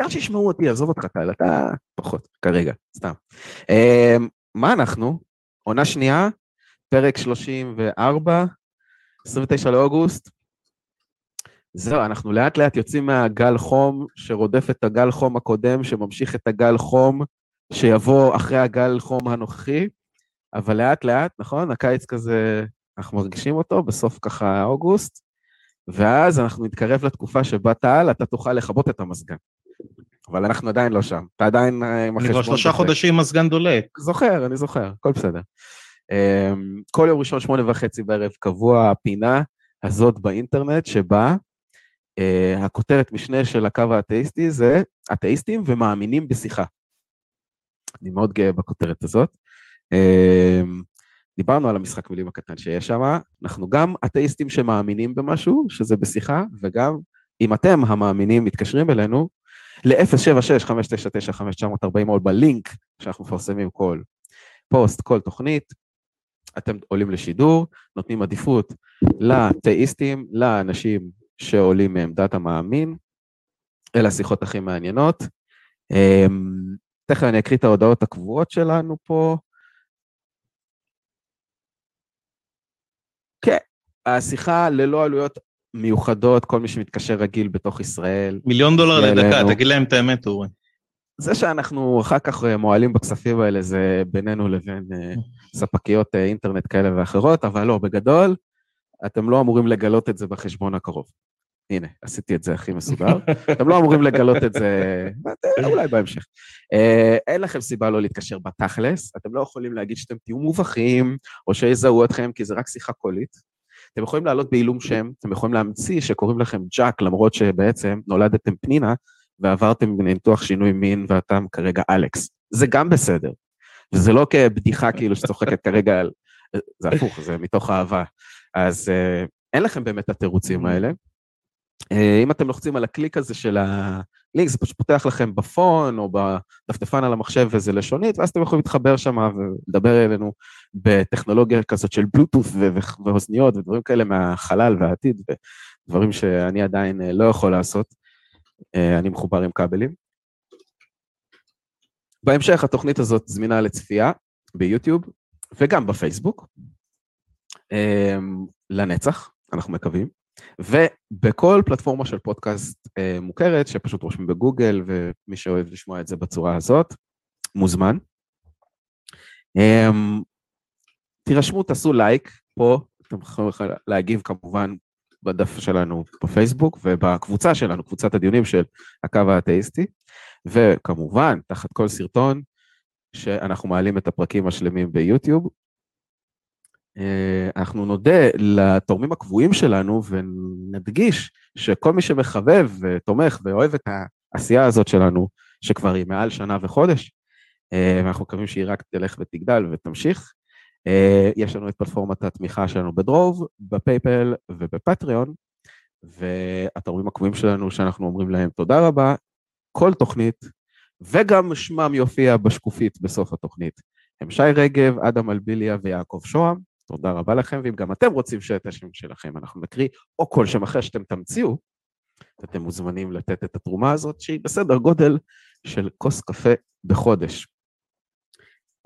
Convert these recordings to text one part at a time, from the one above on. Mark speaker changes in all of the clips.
Speaker 1: העיקר שישמעו אותי, עזוב אותך, טל, אתה פחות, כרגע, סתם. אמ, מה אנחנו? עונה שנייה, פרק 34, 29 לאוגוסט. זהו, אנחנו לאט לאט יוצאים מהגל חום שרודף את הגל חום הקודם, שממשיך את הגל חום שיבוא אחרי הגל חום הנוכחי, אבל לאט לאט, נכון? הקיץ כזה, אנחנו מרגישים אותו בסוף ככה אוגוסט, ואז אנחנו נתקרב לתקופה שבה טל, אתה תוכל לכבות את המזגן. אבל אנחנו עדיין לא שם, אתה עדיין אה, עם
Speaker 2: החשבון. אני כבר שלושה חודשים מזגן דולק.
Speaker 1: זוכר, אני זוכר, הכל בסדר. אמ, כל יום ראשון, שמונה וחצי בערב, קבוע הפינה הזאת באינטרנט, שבה uh, הכותרת משנה של הקו האתאיסטי זה אתאיסטים ומאמינים בשיחה. אני מאוד גאה בכותרת הזאת. Uh, דיברנו על המשחק מילים הקטן שיש שם, אנחנו גם אתאיסטים שמאמינים במשהו, שזה בשיחה, וגם אם אתם המאמינים מתקשרים אלינו, ל-076-599-5940 או בלינק שאנחנו מפרסמים כל פוסט, כל תוכנית, אתם עולים לשידור, נותנים עדיפות לתאיסטים, לאנשים שעולים מעמדת המאמין, אלה השיחות הכי מעניינות. אמ, תכף אני אקריא את ההודעות הקבועות שלנו פה. כן, השיחה ללא עלויות מיוחדות, כל מי שמתקשר רגיל בתוך ישראל.
Speaker 2: מיליון דולר לדקה, תגיד להם את האמת, אורי.
Speaker 1: זה שאנחנו אחר כך אה, מועלים בכספים האלה זה בינינו לבין אה, ספקיות אה, אינטרנט כאלה ואחרות, אבל לא, בגדול, אתם לא אמורים לגלות את זה בחשבון הקרוב. הנה, עשיתי את זה הכי מסודר. אתם לא אמורים לגלות את זה, אולי בהמשך. אין לכם סיבה לא להתקשר בתכלס, אתם לא יכולים להגיד שאתם תהיו מובכים, או שיזהו אתכם, כי זה רק שיחה קולית. אתם יכולים לעלות בעילום שם, אתם יכולים להמציא שקוראים לכם ג'אק, למרות שבעצם נולדתם פנינה, ועברתם בניתוח שינוי מין ואתם כרגע אלכס. זה גם בסדר. וזה לא כבדיחה כאילו שצוחקת כרגע על... זה הפוך, זה מתוך אהבה. אז אה, אין לכם באמת את התירוצים האלה. אה, אם אתם לוחצים על הקליק הזה של הלינק, זה פשוט פותח לכם בפון או בדפדפן על המחשב וזה לשונית, ואז אתם יכולים להתחבר שם ולדבר אלינו בטכנולוגיה כזאת של בלוטות' ואוזניות ודברים כאלה מהחלל והעתיד, ודברים שאני עדיין אה, לא יכול לעשות. אה, אני מחובר עם כבלים. בהמשך התוכנית הזאת זמינה לצפייה ביוטיוב וגם בפייסבוק, לנצח, אנחנו מקווים. ובכל פלטפורמה של פודקאסט אה, מוכרת, שפשוט רושמים בגוגל, ומי שאוהב לשמוע את זה בצורה הזאת, מוזמן. אה, תירשמו, תעשו לייק פה, אתם יכולים להגיב כמובן בדף שלנו בפייסבוק ובקבוצה שלנו, קבוצת הדיונים של הקו האתאיסטי, וכמובן, תחת כל סרטון, שאנחנו מעלים את הפרקים השלמים ביוטיוב, אנחנו נודה לתורמים הקבועים שלנו ונדגיש שכל מי שמחבב ותומך ואוהב את העשייה הזאת שלנו, שכבר היא מעל שנה וחודש, אה, ואנחנו מקווים שהיא רק תלך ותגדל ותמשיך. אה, יש לנו את פלטפורמת התמיכה שלנו בדרוב, בפייפל ובפטריון, והתורמים הקבועים שלנו שאנחנו אומרים להם תודה רבה, כל תוכנית, וגם שמם יופיע בשקופית בסוף התוכנית. הם שי רגב, אדם אלביליה ויעקב שוהם. תודה רבה לכם, ואם גם אתם רוצים שאת השם שלכם אנחנו נקריא, או כל שם אחר שאתם תמציאו, אתם מוזמנים לתת את התרומה הזאת, שהיא בסדר גודל של כוס קפה בחודש.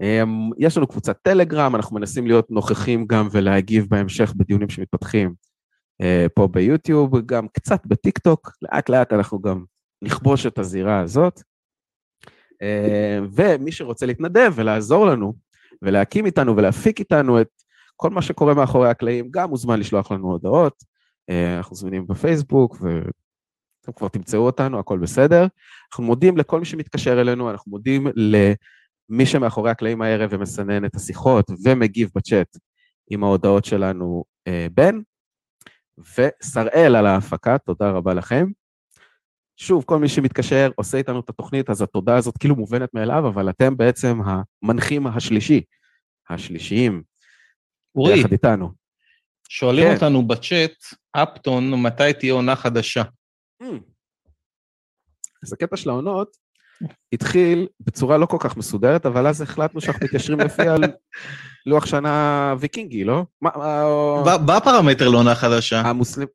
Speaker 1: אמ, יש לנו קבוצת טלגרם, אנחנו מנסים להיות נוכחים גם ולהגיב בהמשך בדיונים שמתפתחים אה, פה ביוטיוב, גם קצת בטיק טוק, לאט לאט אנחנו גם נכבוש את הזירה הזאת. אה, ומי שרוצה להתנדב ולעזור לנו ולהקים איתנו ולהפיק איתנו את כל מה שקורה מאחורי הקלעים, גם מוזמן לשלוח לנו הודעות, אה, אנחנו זמינים בפייסבוק, ואתם כבר תמצאו אותנו, הכל בסדר. אנחנו מודים לכל מי שמתקשר אלינו, אנחנו מודים למי שמאחורי הקלעים הערב ומסנן את השיחות ומגיב בצ'אט עם ההודעות שלנו, אה, בן, ושראל על ההפקה, תודה רבה לכם. שוב, כל מי שמתקשר, עושה איתנו את התוכנית, אז התודה הזאת כאילו מובנת מאליו, אבל אתם בעצם המנחים השלישי, השלישיים
Speaker 2: אורי,
Speaker 1: יחד איתנו.
Speaker 2: שואלים כן. אותנו בצ'אט, אפטון, מתי תהיה עונה חדשה? Mm.
Speaker 1: אז הקטע של העונות התחיל בצורה לא כל כך מסודרת, אבל אז החלטנו שאנחנו מתיישרים לפי על לוח שנה ויקינגי, לא?
Speaker 2: מה הפרמטר לעונה חדשה?
Speaker 1: המוסלמים...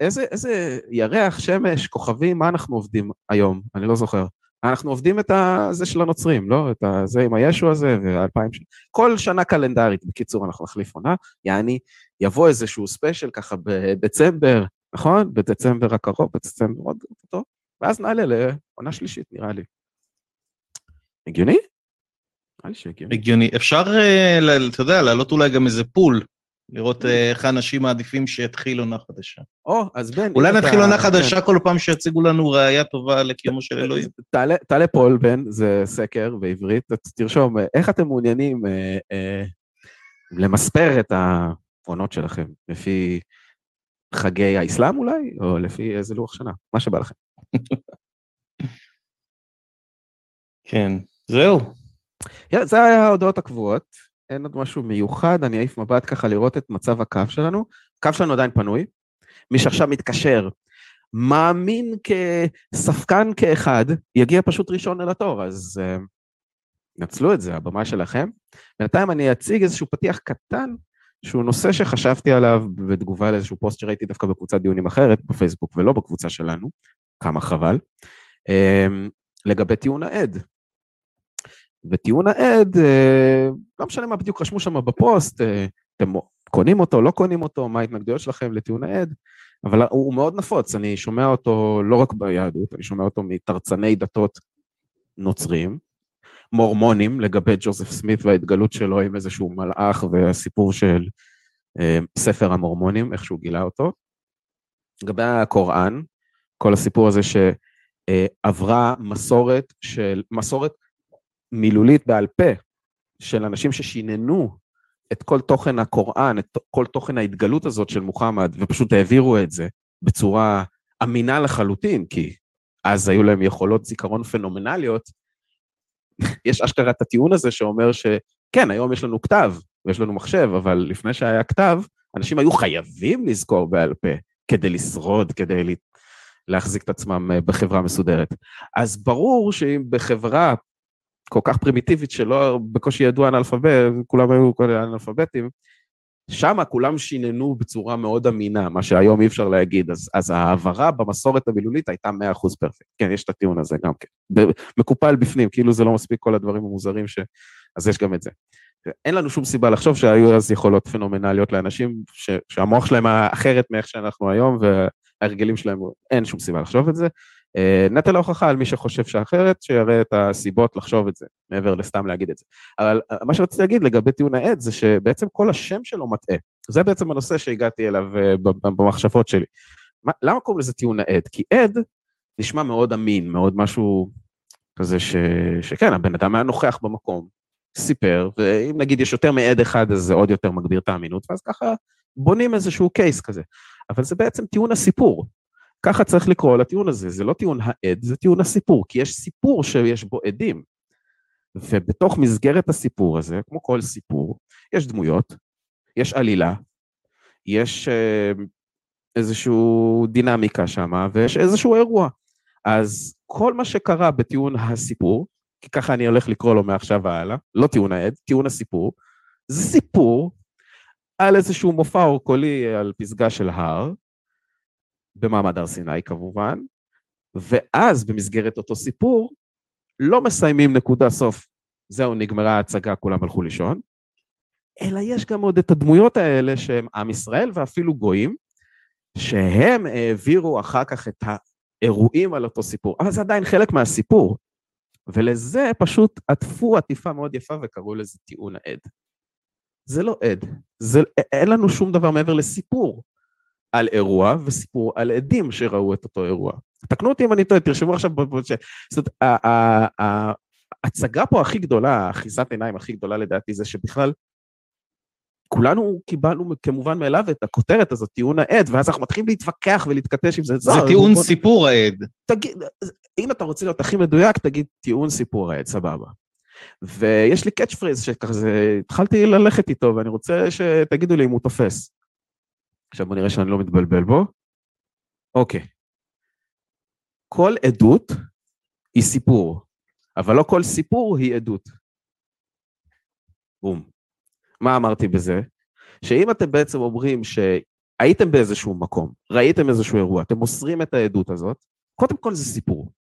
Speaker 1: איזה, איזה ירח, שמש, כוכבים, מה אנחנו עובדים היום? אני לא זוכר. אנחנו עובדים את זה של הנוצרים, לא? את זה עם הישו הזה ואלפיים שנה. כל שנה קלנדרית, בקיצור, אנחנו נחליף עונה, יעני, יבוא איזשהו special ככה בדצמבר, נכון? בדצמבר הקרוב, בדצמבר עוד טוב, ואז נעלה לעונה שלישית, נראה לי. הגיוני?
Speaker 2: נראה לי שהגיוני. הגיוני. אפשר, אה, אתה יודע, להעלות אולי גם איזה poll, לראות אה, איך האנשים מעדיפים שיתחיל עונה חדשה.
Speaker 1: או, אז בן...
Speaker 2: אולי נתחיל עונה חדשה כל פעם שיציגו לנו ראייה טובה לקיומו של אלוהים.
Speaker 1: תעלה פול, בן, זה סקר בעברית, תרשום, איך אתם מעוניינים אה, למספר את העונות שלכם? לפי חגי האסלאם אולי? או לפי איזה לוח שנה? מה שבא לכם.
Speaker 2: כן, זהו.
Speaker 1: זה היה ההודעות הקבועות, אין עוד משהו מיוחד, אני אעיף מבט ככה לראות את מצב הקו שלנו. הקו שלנו עדיין פנוי. מי שעכשיו מתקשר, מאמין כספקן כאחד, יגיע פשוט ראשון אל התור, אז uh, נצלו את זה, הבמה שלכם. בינתיים אני אציג איזשהו פתיח קטן, שהוא נושא שחשבתי עליו בתגובה לאיזשהו פוסט שראיתי דווקא בקבוצת דיונים אחרת בפייסבוק ולא בקבוצה שלנו, כמה חבל, um, לגבי טיעון העד. וטיעון העד, אה, לא משנה מה בדיוק רשמו שם בפוסט, אה, אתם קונים אותו, לא קונים אותו, מה ההתנגדויות שלכם לטיעון העד, אבל הוא מאוד נפוץ, אני שומע אותו לא רק ביהדות, אני שומע אותו מתרצני דתות נוצרים, מורמונים לגבי ג'וזף סמית וההתגלות שלו עם איזשהו מלאך והסיפור של אה, ספר המורמונים, איך שהוא גילה אותו. לגבי הקוראן, כל הסיפור הזה שעברה מסורת של, מסורת מילולית בעל פה של אנשים ששיננו את כל תוכן הקוראן, את כל תוכן ההתגלות הזאת של מוחמד, ופשוט העבירו את זה בצורה אמינה לחלוטין, כי אז היו להם יכולות זיכרון פנומנליות. יש אשכרה את הטיעון הזה שאומר שכן, היום יש לנו כתב ויש לנו מחשב, אבל לפני שהיה כתב, אנשים היו חייבים לזכור בעל פה כדי לשרוד, כדי להחזיק את עצמם אה, בחברה מסודרת. אז ברור שאם בחברה כל כך פרימיטיבית שלא בקושי ידעו אנאלפבית, כולם היו כל אנאלפביתים, שם כולם שיננו בצורה מאוד אמינה, מה שהיום אי אפשר להגיד, אז, אז ההעברה במסורת המילולית הייתה 100% פרפקט. כן, יש את הטיעון הזה גם כן. מקופל בפנים, כאילו זה לא מספיק כל הדברים המוזרים, ש... אז יש גם את זה. אין לנו שום סיבה לחשוב שהיו אז יכולות פנומנליות לאנשים ש... שהמוח שלהם אחרת מאיך שאנחנו היום, וההרגלים שלהם, אין שום סיבה לחשוב את זה. אה, נטל ההוכחה על מי שחושב שאחרת, שיראה את הסיבות לחשוב את זה, מעבר לסתם להגיד את זה. אבל אה, מה שרציתי להגיד לגבי טיעון העד זה שבעצם כל השם שלו מטעה. זה בעצם הנושא שהגעתי אליו אה, במחשבות שלי. מה, למה קוראים לזה טיעון העד? כי עד נשמע מאוד אמין, מאוד משהו כזה ש... שכן, הבן אדם היה נוכח במקום, סיפר, ואם נגיד יש יותר מעד אחד אז זה עוד יותר מגביר את האמינות, ואז ככה בונים איזשהו קייס כזה. אבל זה בעצם טיעון הסיפור. ככה צריך לקרוא לטיעון הזה, זה לא טיעון העד, זה טיעון הסיפור, כי יש סיפור שיש בו עדים. ובתוך מסגרת הסיפור הזה, כמו כל סיפור, יש דמויות, יש עלילה, יש אה, איזושהי דינמיקה שם, ויש איזשהו אירוע. אז כל מה שקרה בטיעון הסיפור, כי ככה אני הולך לקרוא לו מעכשיו והלאה, לא טיעון העד, טיעון הסיפור, זה סיפור על איזשהו מופע אורקולי על פסגה של הר, במעמד הר סיני כמובן, ואז במסגרת אותו סיפור, לא מסיימים נקודה סוף, זהו, נגמרה ההצגה, כולם הלכו לישון, אלא יש גם עוד את הדמויות האלה שהם עם ישראל ואפילו גויים, שהם העבירו אחר כך את האירועים על אותו סיפור, אבל זה עדיין חלק מהסיפור, ולזה פשוט עטפו עטיפה מאוד יפה וקראו לזה טיעון העד. זה לא עד, זה, אין לנו שום דבר מעבר לסיפור. על אירוע וסיפור על עדים שראו את אותו אירוע. תקנו אותי אם אני טועה, תרשמו עכשיו, זאת אומרת, ההצגה פה הכי גדולה, האחיזת עיניים הכי גדולה לדעתי זה שבכלל כולנו קיבלנו כמובן מאליו את הכותרת הזאת, טיעון העד, ואז אנחנו מתחילים להתווכח ולהתכתש עם זה.
Speaker 2: זה טיעון סיפור העד.
Speaker 1: תגיד, אם אתה רוצה להיות הכי מדויק, תגיד טיעון סיפור העד, סבבה. ויש לי קאץ' פריז שכזה, התחלתי ללכת איתו, ואני רוצה שתגידו לי אם הוא תופס. עכשיו בוא נראה שאני לא מתבלבל בו. אוקיי. כל עדות היא סיפור, אבל לא כל סיפור היא עדות. בום. מה אמרתי בזה? שאם אתם בעצם אומרים הייתם באיזשהו מקום, ראיתם איזשהו אירוע, אתם מוסרים את העדות הזאת, קודם כל זה סיפור.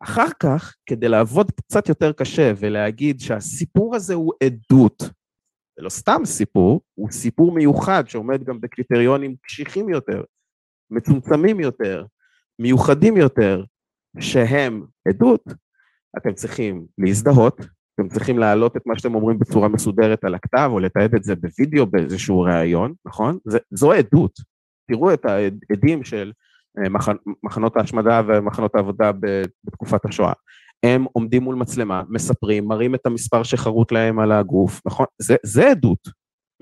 Speaker 1: אחר כך, כדי לעבוד קצת יותר קשה ולהגיד שהסיפור הזה הוא עדות, זה לא סתם סיפור, הוא סיפור מיוחד שעומד גם בקריטריונים קשיחים יותר, מצומצמים יותר, מיוחדים יותר, שהם עדות, אתם צריכים להזדהות, אתם צריכים להעלות את מה שאתם אומרים בצורה מסודרת על הכתב, או לתעד את זה בווידאו באיזשהו ראיון, נכון? זה, זו עדות. תראו את העדים של אה, מחנ, מחנות ההשמדה ומחנות העבודה בתקופת השואה. הם עומדים מול מצלמה, מספרים, מראים את המספר שחרוט להם על הגוף, נכון? זה, זה עדות,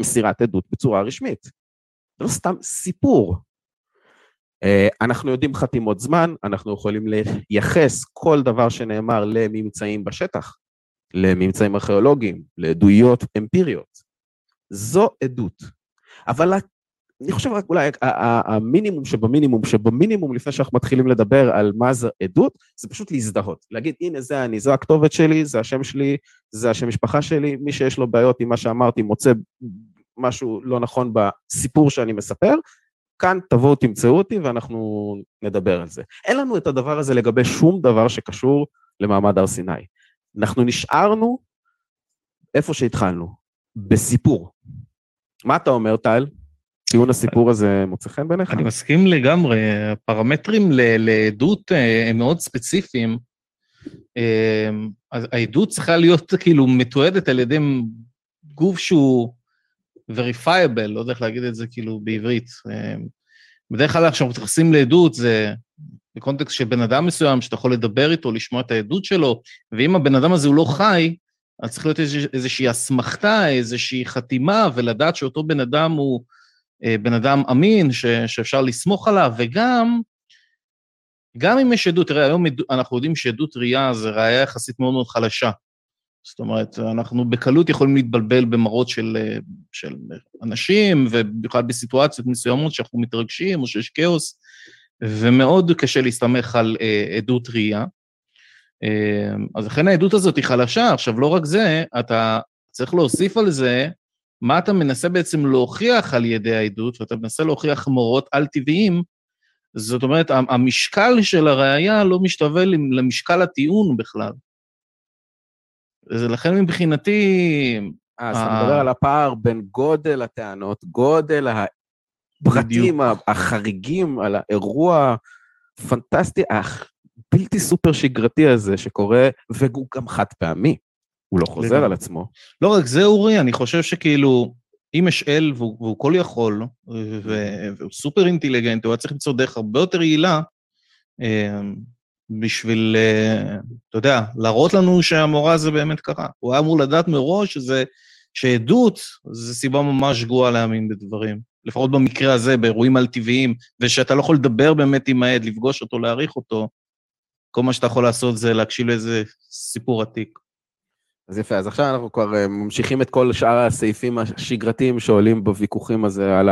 Speaker 1: מסירת עדות בצורה רשמית. זה לא סתם סיפור. אה, אנחנו יודעים חתימות זמן, אנחנו יכולים לייחס כל דבר שנאמר לממצאים בשטח, לממצאים ארכיאולוגיים, לעדויות אמפיריות. זו עדות. אבל אני חושב רק אולי המינימום שבמינימום שבמינימום לפני שאנחנו מתחילים לדבר על מה זה עדות, זה פשוט להזדהות. להגיד, הנה זה אני, זו הכתובת שלי, זה השם שלי, זה השם משפחה שלי, מי שיש לו בעיות עם מה שאמרתי מוצא משהו לא נכון בסיפור שאני מספר, כאן תבואו תמצאו אותי ואנחנו נדבר על זה. אין לנו את הדבר הזה לגבי שום דבר שקשור למעמד הר סיני. אנחנו נשארנו איפה שהתחלנו, בסיפור. מה אתה אומר, טל? טיעון הסיפור הזה מוצא חן בעיניך?
Speaker 2: אני מסכים לגמרי, הפרמטרים לעדות אה, הם מאוד ספציפיים. אה, העדות צריכה להיות כאילו מתועדת על ידי גוף שהוא verifiable, לא יודע איך להגיד את זה כאילו בעברית. אה, בדרך כלל כשאנחנו מתייחסים לעדות זה בקונטקסט של בן אדם מסוים, שאתה יכול לדבר איתו, לשמוע את העדות שלו, ואם הבן אדם הזה הוא לא חי, אז צריך להיות איזושהי אסמכתה, איזושהי חתימה, ולדעת שאותו בן אדם הוא בן אדם אמין, ש, שאפשר לסמוך עליו, וגם, גם אם יש עדות, תראה, היום אנחנו יודעים שעדות ראייה זה ראייה יחסית מאוד מאוד חלשה. זאת אומרת, אנחנו בקלות יכולים להתבלבל במראות של, אה, של אנשים, ובכלל בסיטואציות מסוימות שאנחנו מתרגשים או שיש כאוס, ומאוד קשה להסתמך על אה, עדות ראייה. אה, אז לכן העדות הזאת היא חלשה. עכשיו, לא רק זה, אתה צריך להוסיף על זה מה אתה מנסה בעצם להוכיח על ידי העדות, ואתה מנסה להוכיח מורות על-טבעיים, זאת אומרת, המשקל של הראייה לא משתווה למשקל הטיעון בכלל. ולכן מבחינתי...
Speaker 1: אה, אז אתה מדבר על הפער בין גודל הטענות, גודל הפרטים החריגים על האירוע הפנטסטי, הבלתי סופר שגרתי הזה שקורה, והוא גם חד פעמי. הוא לא חוזר על עצמו.
Speaker 2: לא רק זה, אורי, אני חושב שכאילו, אם יש אל והוא, והוא כל יכול, והוא סופר אינטליגנט, הוא היה צריך למצוא דרך הרבה יותר יעילה, אמ, בשביל, אה, אתה יודע, להראות לנו שהמורה הזה באמת קרה. הוא היה אמור לדעת מראש שזה, שעדות זה סיבה ממש גרועה להאמין בדברים. לפחות במקרה הזה, באירועים על-טבעיים, ושאתה לא יכול לדבר באמת עם העד, לפגוש אותו, להעריך אותו, כל מה שאתה יכול לעשות זה להקשיב לאיזה סיפור עתיק.
Speaker 1: אז יפה, אז עכשיו אנחנו כבר אה, ממשיכים את כל שאר הסעיפים השגרתיים שעולים בוויכוחים הזה על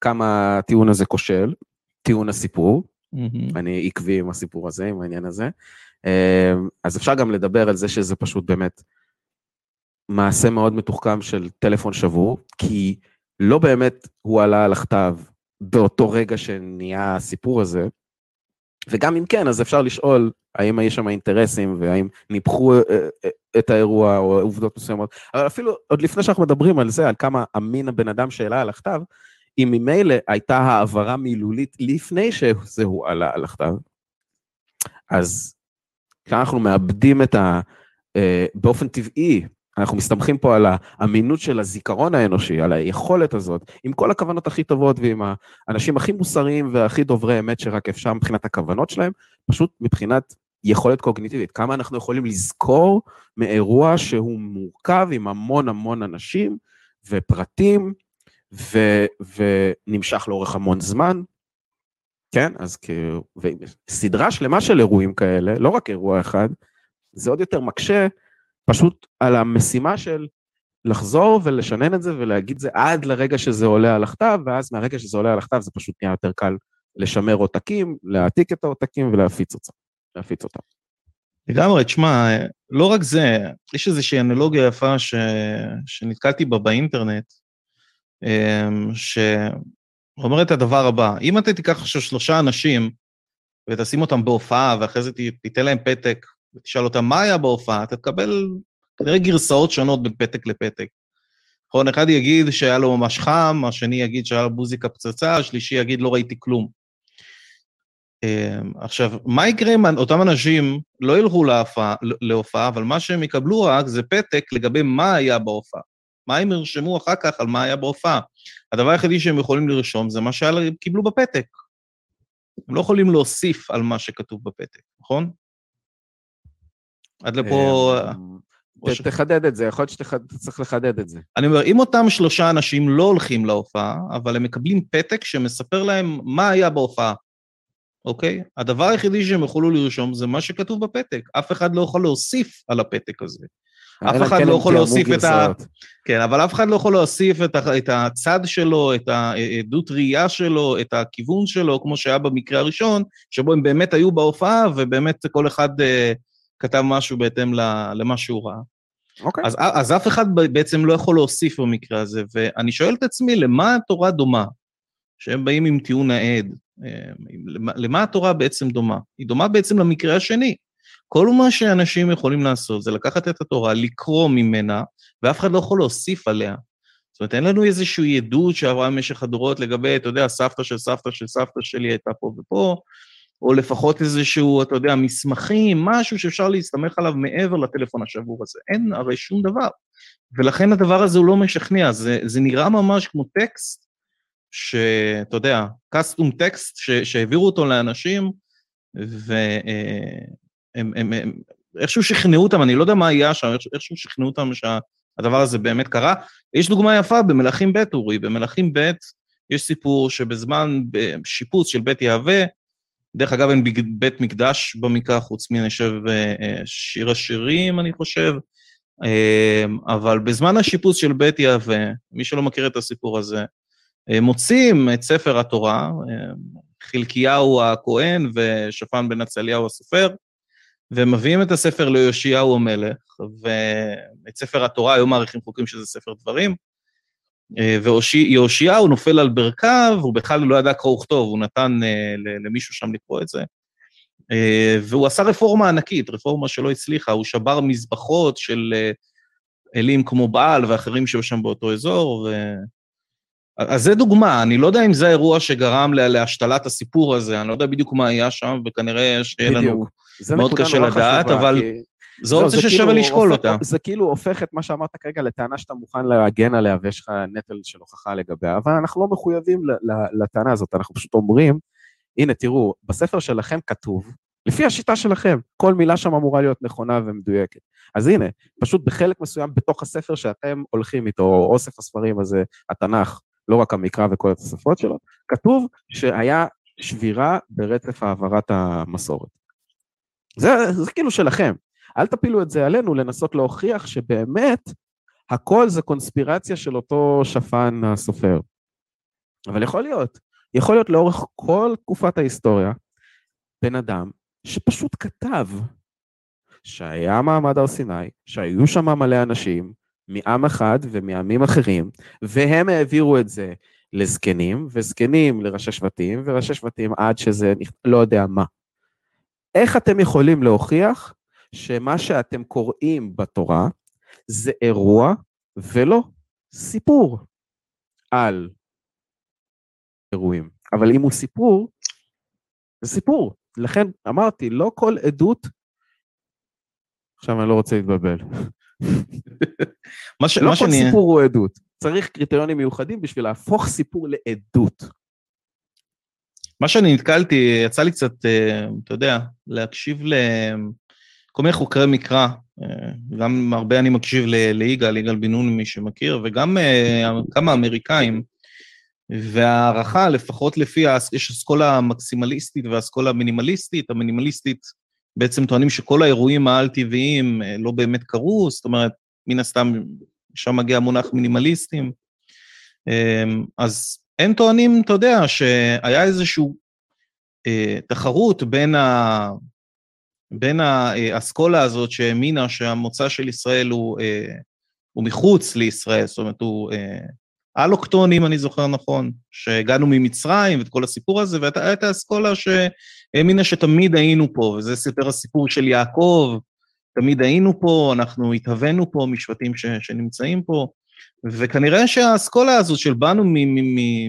Speaker 1: כמה הטיעון הזה כושל, טיעון הסיפור. Mm-hmm. אני עקבי עם הסיפור הזה, עם העניין הזה. אה, אז אפשר גם לדבר על זה שזה פשוט באמת מעשה מאוד מתוחכם של טלפון שבור, כי לא באמת הוא עלה על הכתב באותו רגע שנהיה הסיפור הזה, וגם אם כן, אז אפשר לשאול האם יש שם אינטרסים והאם ניפחו אה, אה, את האירוע או עובדות מסוימות, אבל אפילו עוד לפני שאנחנו מדברים על זה, על כמה אמין הבן אדם שהעלה על הכתב, אם ממילא הייתה העברה מילולית לפני שזהו עלה על הכתב, אז כשאנחנו מאבדים את ה... אה, באופן טבעי, אנחנו מסתמכים פה על האמינות של הזיכרון האנושי, על היכולת הזאת, עם כל הכוונות הכי טובות ועם האנשים הכי מוסריים והכי דוברי אמת שרק אפשר מבחינת הכוונות שלהם, פשוט מבחינת יכולת קוגניטיבית, כמה אנחנו יכולים לזכור מאירוע שהוא מורכב עם המון המון אנשים ופרטים ו, ונמשך לאורך המון זמן, כן? אז כאילו, סדרה שלמה של אירועים כאלה, לא רק אירוע אחד, זה עוד יותר מקשה פשוט על המשימה של לחזור ולשנן את זה ולהגיד זה עד לרגע שזה עולה על הכתב, ואז מהרגע שזה עולה על הכתב זה פשוט נהיה יותר קל לשמר עותקים, להעתיק את העותקים ולהפיץ אותם. להפיץ אותם.
Speaker 2: לגמרי, תשמע, לא רק זה, יש איזושהי אנלוגיה יפה ש... שנתקלתי בה באינטרנט, אמ, אומר את הדבר הבא, אם אתה תיקח עכשיו שלושה אנשים ותשים אותם בהופעה, ואחרי זה תיתן להם פתק ותשאל אותם מה היה בהופעה, אתה תקבל כנראה גרסאות שונות בין פתק לפתק. נכון, אחד יגיד שהיה לו ממש חם, השני יגיד שהיה לו מוזיקה פצצה, השלישי יגיד לא ראיתי כלום. אמ, עכשיו, מה יקרה אם אותם אנשים לא ילכו להופעה, להופעה, אבל מה שהם יקבלו רק זה פתק לגבי מה היה בהופעה. מה הם ירשמו אחר כך על מה היה בהופעה. הדבר היחידי שהם יכולים לרשום זה מה שהם קיבלו בפתק. הם לא יכולים להוסיף על מה שכתוב בפתק, נכון? עד לפה...
Speaker 1: אמ, תחדד את זה, יכול להיות שאתה צריך לחדד את זה.
Speaker 2: אני אומר, אם אותם שלושה אנשים לא הולכים להופעה, אבל הם מקבלים פתק שמספר להם מה היה בהופעה, אוקיי? הדבר היחידי שהם יוכלו לרשום זה מה שכתוב בפתק. אף אחד לא יכול להוסיף על הפתק הזה. אף אחד כן לא יכול להוסיף את ה... כן, אבל אף אחד לא יכול להוסיף את, ה... את הצד שלו, את העדות ראייה שלו, את הכיוון שלו, כמו שהיה במקרה הראשון, שבו הם באמת היו בהופעה, ובאמת כל אחד uh, כתב משהו בהתאם למה שהוא ראה. אוקיי. אז, אז אף אחד בעצם לא יכול להוסיף במקרה הזה, ואני שואל את עצמי, למה התורה דומה? שהם באים עם טיעון העד, אה, למה התורה בעצם דומה? היא דומה בעצם למקרה השני. כל מה שאנשים יכולים לעשות זה לקחת את התורה, לקרוא ממנה, ואף אחד לא יכול להוסיף עליה. זאת אומרת, אין לנו איזושהי עדות שעברה במשך הדורות לגבי, אתה יודע, סבתא של סבתא של סבתא שלי הייתה פה ופה, או לפחות איזשהו, אתה יודע, מסמכים, משהו שאפשר להסתמך עליו מעבר לטלפון השבור הזה. אין הרי שום דבר. ולכן הדבר הזה הוא לא משכנע, זה, זה נראה ממש כמו טקסט, שאתה יודע, קסטום טקסט שהעבירו אותו לאנשים, והם הם, הם, איכשהו שכנעו אותם, אני לא יודע מה היה שם, איכשהו שכנעו אותם שהדבר הזה באמת קרה. יש דוגמה יפה במלכים ב', אורי, במלכים ב' יש סיפור שבזמן שיפוץ של בית יהווה, דרך אגב, אין בית מקדש במקרא, חוץ מני חושב, אה, אה, שיר השירים, אני חושב, אה, אבל בזמן השיפוץ של בית יהווה, מי שלא מכיר את הסיפור הזה, מוצאים את ספר התורה, חלקיהו הכהן ושפן בן עצליהו הסופר, ומביאים את הספר ליאשיהו המלך, ואת ספר התורה, היום מעריכים חוקים שזה ספר דברים, אה, ויאשיהו נופל על ברכיו, הוא בכלל לא ידע קרוא וכתוב, הוא נתן אה, למישהו שם לקרוא את זה. אה, והוא עשה רפורמה ענקית, רפורמה שלא הצליחה, הוא שבר מזבחות של אלים כמו בעל ואחרים שהיו שם באותו אזור. אז זה דוגמה, אני לא יודע אם זה האירוע שגרם להשתלת הסיפור הזה, אני לא יודע בדיוק מה היה שם, וכנראה שיהיה לנו מאוד קשה לדעת, אבל... כי... זו אופציה ששווה כאילו לשקול
Speaker 1: הופך,
Speaker 2: אותה.
Speaker 1: זה כאילו הופך את מה שאמרת כרגע לטענה שאתה מוכן להגן עליה ויש לך נטל של הוכחה לגביה, אבל אנחנו לא מחויבים לטענה הזאת, אנחנו פשוט אומרים, הנה תראו, בספר שלכם כתוב, לפי השיטה שלכם, כל מילה שם אמורה להיות נכונה ומדויקת. אז הנה, פשוט בחלק מסוים בתוך הספר שאתם הולכים איתו, או אוסף הספרים הזה, התנ"ך, לא רק המקרא וכל התוספות שלו, כתוב שהיה שבירה ברצף העברת המסורת. זה, זה כאילו שלכם. אל תפילו את זה עלינו לנסות להוכיח שבאמת הכל זה קונספירציה של אותו שפן הסופר. אבל יכול להיות, יכול להיות לאורך כל תקופת ההיסטוריה, בן אדם שפשוט כתב שהיה מעמד הר סיני, שהיו שם מלא אנשים מעם אחד ומעמים אחרים, והם העבירו את זה לזקנים, וזקנים לראשי שבטים, וראשי שבטים עד שזה לא יודע מה. איך אתם יכולים להוכיח שמה שאתם קוראים בתורה זה אירוע ולא סיפור על אירועים. אבל אם הוא סיפור, זה סיפור. לכן אמרתי, לא כל עדות... עכשיו אני לא רוצה להתבלבל. מה ש... לא מה כל שאני... סיפור הוא עדות. צריך קריטריונים מיוחדים בשביל להפוך סיפור לעדות.
Speaker 2: מה שאני נתקלתי, יצא לי קצת, אה, אתה יודע, להקשיב ל... כל מיני חוקרי מקרא, אה, גם הרבה אני מקשיב ליגאל, יגאל בן נון, מי שמכיר, וגם אה, כמה אמריקאים, והערכה, לפחות לפי, יש אסכולה המקסימליסטית והאסכולה המינימליסטית, המינימליסטית בעצם טוענים שכל האירועים העל-טבעיים אה, לא באמת קרו, זאת אומרת, מן הסתם, שם מגיע המונח מינימליסטים. אז הם טוענים, אתה יודע, שהיה איזושהי תחרות בין ה... בין האסכולה הזאת שהאמינה שהמוצא של ישראל הוא, אה, הוא מחוץ לישראל, זאת אומרת, הוא, אה, אלוקטונים, אני זוכר נכון, שהגענו ממצרים ואת כל הסיפור הזה, והייתה אסכולה שהאמינה שתמיד היינו פה, וזה יותר הסיפור של יעקב, תמיד היינו פה, אנחנו התהווינו פה משבטים ש, שנמצאים פה, וכנראה שהאסכולה הזו של באנו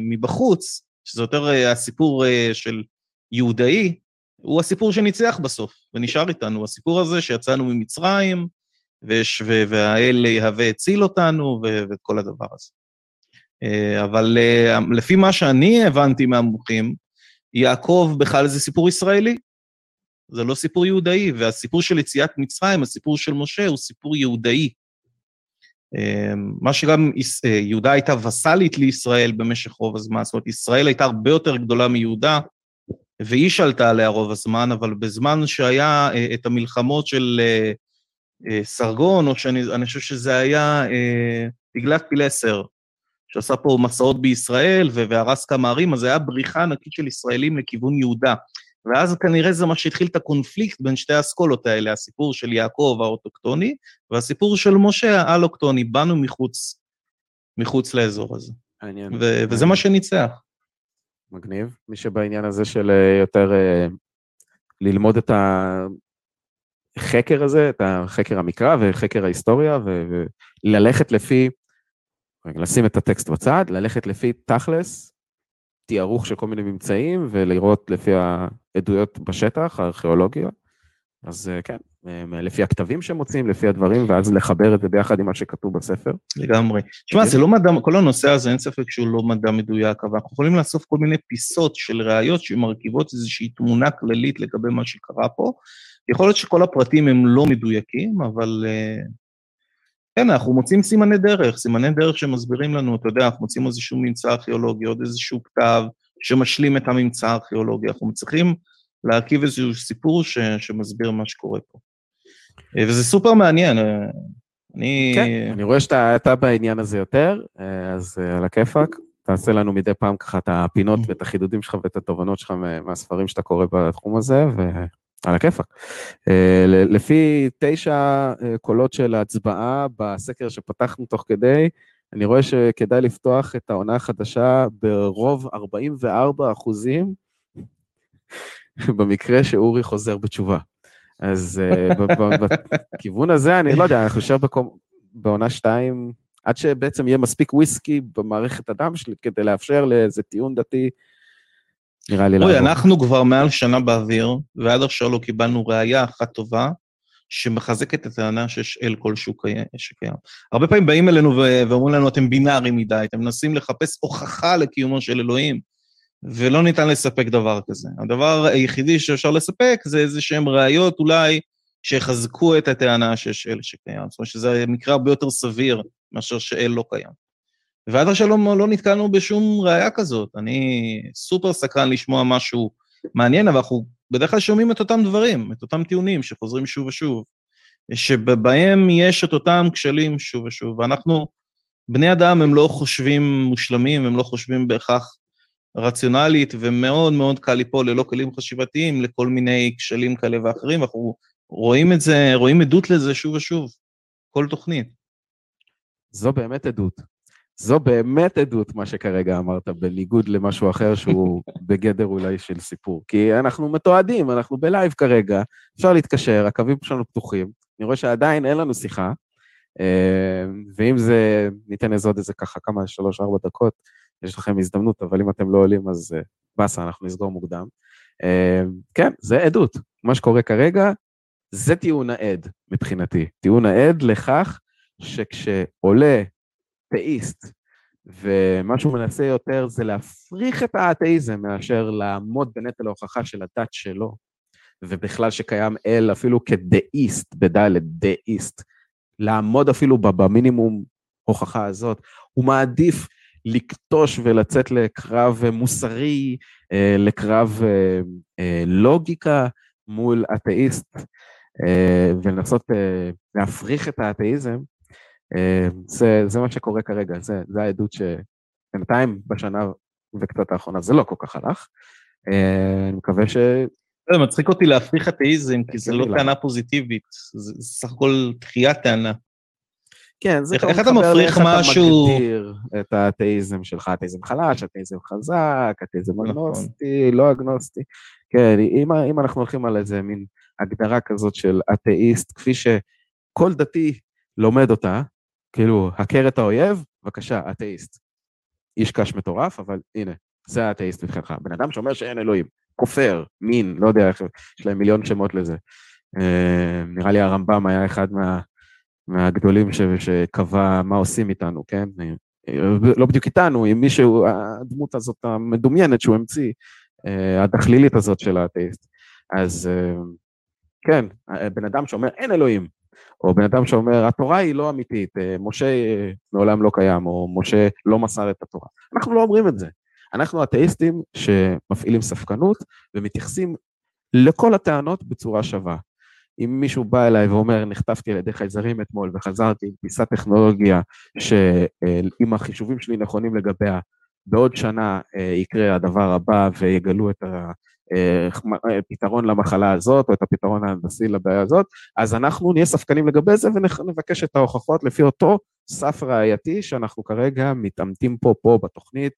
Speaker 2: מבחוץ, שזה יותר אה, הסיפור אה, של יהודאי, הוא הסיפור שניצח בסוף, ונשאר איתנו. הסיפור הזה שיצאנו ממצרים, ויש, והאל יהווה הציל אותנו, ואת כל הדבר הזה. אה, אבל לפי מה שאני הבנתי מהמומחים, יעקב בכלל זה סיפור ישראלי. זה לא סיפור יהודאי, והסיפור של יציאת מצרים, הסיפור של משה, הוא סיפור יהודאי. אמ, מה שגם אה, יהודה הייתה וסאלית לישראל במשך רוב הזמן, זאת אומרת, ישראל הייתה הרבה יותר גדולה מיהודה, והיא שלטה עליה רוב הזמן, אבל בזמן שהיה אה, את המלחמות של אה, סרגון, או שאני חושב שזה היה תגלת פילסר, שעשה פה מסעות בישראל והרס כמה ערים, אז היה בריחה ענקית של ישראלים לכיוון יהודה. ואז כנראה זה מה שהתחיל את הקונפליקט בין שתי האסכולות האלה, הסיפור של יעקב האוטוקטוני, והסיפור של משה האלוקטוני, באנו מחוץ, מחוץ לאזור הזה. מעניין. ו- וזה מה שניצח.
Speaker 1: מגניב. מי שבעניין הזה של אה, יותר uh, ללמוד את החקר הזה, את החקר המקרא וחקר ההיסטוריה, וללכת לפי, לשים את הטקסט בצד, ללכת לפי תכלס, תיארוך של כל מיני ממצאים ולראות לפי העדויות בשטח, הארכיאולוגיה. אז אה, כן, אה, לפי הכתבים שמוצאים, לפי הדברים, ואז לחבר את זה ביחד עם מה שכתוב בספר.
Speaker 2: לגמרי. תשמע, זה לא מדע, כל הנושא הזה, אין ספק שהוא לא מדע מדויק, אבל אנחנו יכולים לאסוף כל מיני פיסות של ראיות שמרכיבות איזושהי תמונה כללית לגבי מה שקרה פה. יכול להיות שכל הפרטים הם לא מדויקים, אבל אה, כן, אנחנו מוצאים סימני דרך, סימני דרך שמסבירים לנו, אתה יודע, אנחנו מוצאים איזשהו ממצא ארכיאולוגי, עוד איזשהו כתב שמשלים את הממצא הארכיאולוגי, אנחנו מצליחים להרכיב איזשהו סיפור ש, שמסביר מה שקורה פה. אה, וזה סופר מעניין, אה,
Speaker 1: אני... כן, אני רואה שאתה בעניין הזה יותר, אה, אז על הכיפאק, תעשה לנו מדי פעם ככה את הפינות ואת החידודים שלך ואת התובנות שלך מהספרים שאתה קורא בתחום הזה, ו... על הכיפאק. אה, לפי תשע אה, קולות של הצבעה בסקר שפתחנו תוך כדי, אני רואה שכדאי לפתוח את העונה החדשה ברוב 44 אחוזים, במקרה שאורי חוזר בתשובה. אז אה, בכיוון הזה, אני לא יודע, אני חושב בעונה שתיים, עד שבעצם יהיה מספיק וויסקי במערכת הדם שלי כדי לאפשר לאיזה טיעון דתי נראה לי
Speaker 2: לעבור. אוי, אנחנו כבר מעל שנה באוויר, ועד עכשיו לא קיבלנו ראייה אחת טובה, שמחזקת את הטענה שיש אל כלשהו שקיים. הרבה פעמים באים אלינו ואומרים לנו, אתם בינאריים מדי, אתם מנסים לחפש הוכחה לקיומו של אלוהים, ולא ניתן לספק דבר כזה. הדבר היחידי שאפשר לספק זה איזה שהן ראיות אולי שיחזקו את הטענה שיש אל שקיים. זאת אומרת שזה מקרה הרבה יותר סביר מאשר שאל לא קיים. ועד עכשיו לא, לא נתקלנו בשום ראייה כזאת. אני סופר סקרן לשמוע משהו מעניין, אבל אנחנו בדרך כלל שומעים את אותם דברים, את אותם טיעונים שחוזרים שוב ושוב, שבהם יש את אותם כשלים שוב ושוב, ואנחנו, בני אדם הם לא חושבים מושלמים, הם לא חושבים בהכרח רציונלית, ומאוד מאוד קל ליפול ללא כלים חשיבתיים לכל מיני כשלים כאלה ואחרים, ואנחנו רואים את זה, רואים עדות לזה שוב ושוב, כל תוכנית.
Speaker 1: זו באמת עדות. זו באמת עדות, מה שכרגע אמרת, בניגוד למשהו אחר שהוא בגדר אולי של סיפור. כי אנחנו מתועדים, אנחנו בלייב כרגע, אפשר להתקשר, הקווים שלנו פתוחים. אני רואה שעדיין אין לנו שיחה, אה, ואם זה, ניתן איזה עוד איזה ככה כמה, שלוש-ארבע דקות, יש לכם הזדמנות, אבל אם אתם לא עולים, אז אה, באסה, אנחנו נסגור מוקדם. אה, כן, זה עדות. מה שקורה כרגע, זה טיעון העד מבחינתי. טיעון העד לכך שכשעולה אתאיסט, ומה שהוא מנסה יותר זה להפריך את האתאיזם מאשר לעמוד בנטל ההוכחה של הדת שלו, ובכלל שקיים אל אפילו כדאיסט, בדלת, דאיסט, לעמוד אפילו במינימום הוכחה הזאת, הוא מעדיף לקטוש ולצאת לקרב מוסרי, אה, לקרב אה, אה, לוגיקה מול אתאיסט, ולנסות להפריך את האתאיזם, זה, זה מה שקורה כרגע, זה, זה העדות שבינתיים בשנה וקצת האחרונה זה לא כל כך הלך. אה, אני מקווה ש...
Speaker 2: זה מצחיק אותי להפריך אתאיזם, כי זה לא טענה פוזיטיבית, זה סך הכל דחיית טענה.
Speaker 1: כן, זה מתחבר
Speaker 2: מפריך
Speaker 1: לאיך
Speaker 2: משהו-
Speaker 1: אתה מגדיר את האתאיזם שלך, אתאיזם חלש, אתאיזם חזק, אתאיזם
Speaker 2: נכון.
Speaker 1: אגנוסטי, לא אגנוסטי. כן, אם, אם אנחנו הולכים על איזה מין הגדרה כזאת של אתאיסט, כפי שכל דתי לומד אותה, כאילו, הכר את האויב, בבקשה, אתאיסט. איש קש מטורף, אבל הנה, זה האתאיסט מבחינתך. בן אדם שאומר שאין אלוהים, כופר, מין, לא יודע איך, יש להם מיליון שמות לזה. אה, נראה לי הרמב"ם היה אחד מה, מהגדולים ש, שקבע מה עושים איתנו, כן? אה, לא בדיוק איתנו, עם מישהו, הדמות הזאת המדומיינת שהוא המציא, אה, הדחלילית הזאת של האתאיסט. אז אה, כן, בן אדם שאומר אין אלוהים, או בן אדם שאומר התורה היא לא אמיתית, אה, משה אה, מעולם לא קיים, או משה לא מסר את התורה. אנחנו לא אומרים את זה. אנחנו אתאיסטים שמפעילים ספקנות ומתייחסים לכל הטענות בצורה שווה. אם מישהו בא אליי ואומר, נחטפתי על ידי חייזרים אתמול וחזרתי עם פיסת טכנולוגיה שאם החישובים שלי נכונים לגביה, בעוד שנה אה, יקרה הדבר הבא ויגלו את הפתרון למחלה הזאת או את הפתרון ההנדסי לבעיה הזאת, אז אנחנו נהיה ספקנים לגבי זה ונבקש את ההוכחות לפי אותו סף ראייתי שאנחנו כרגע מתעמתים פה, פה בתוכנית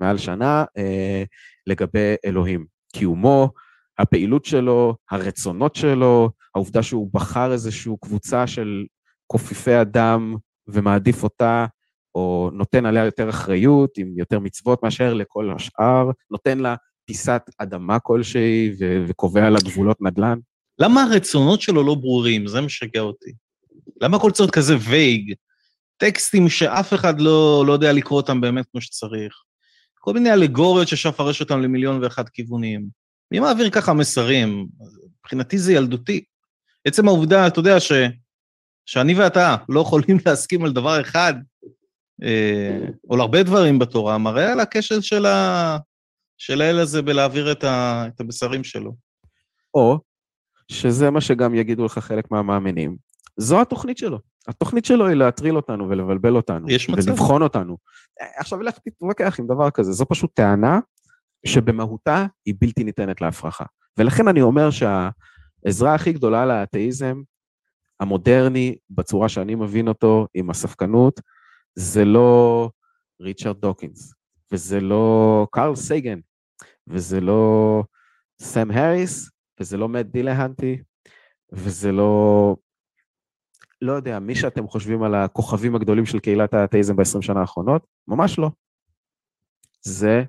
Speaker 1: מעל שנה אה, לגבי אלוהים, קיומו, הפעילות שלו, הרצונות שלו, העובדה שהוא בחר איזושהי קבוצה של כופפי אדם ומעדיף אותה, או נותן עליה יותר אחריות, עם יותר מצוות מאשר לכל השאר, נותן לה פיסת אדמה כלשהי ו- וקובע לה גבולות נדל"ן.
Speaker 2: למה הרצונות שלו לא ברורים? זה משגע אותי. למה הכל צריך כזה וייג? טקסטים שאף אחד לא, לא יודע לקרוא אותם באמת כמו שצריך. כל מיני אלגוריות שאפשר לפרש אותם למיליון ואחד כיוונים. מי מעביר ככה מסרים? מבחינתי זה ילדותי. עצם העובדה, אתה יודע, ש, שאני ואתה לא יכולים להסכים על דבר אחד, אה, או על הרבה דברים בתורה, מראה על הכשל של, ה, של האל הזה בלהעביר את, ה, את המסרים שלו.
Speaker 1: או שזה מה שגם יגידו לך חלק מהמאמינים. זו התוכנית שלו. התוכנית שלו היא להטריל אותנו ולבלבל אותנו.
Speaker 2: יש מצב.
Speaker 1: ולבחון אותנו. עכשיו לך תתווכח עם דבר כזה, זו פשוט טענה שבמהותה היא בלתי ניתנת להפרחה. ולכן אני אומר שהעזרה הכי גדולה לאתאיזם המודרני, בצורה שאני מבין אותו, עם הספקנות, זה לא ריצ'רד דוקינס, וזה לא קארל סייגן, וזה לא סם האריס, וזה לא מאט דילהאנטי, וזה לא, לא יודע, מי שאתם חושבים על הכוכבים הגדולים של קהילת האתאיזם ב-20 שנה האחרונות, ממש לא. זה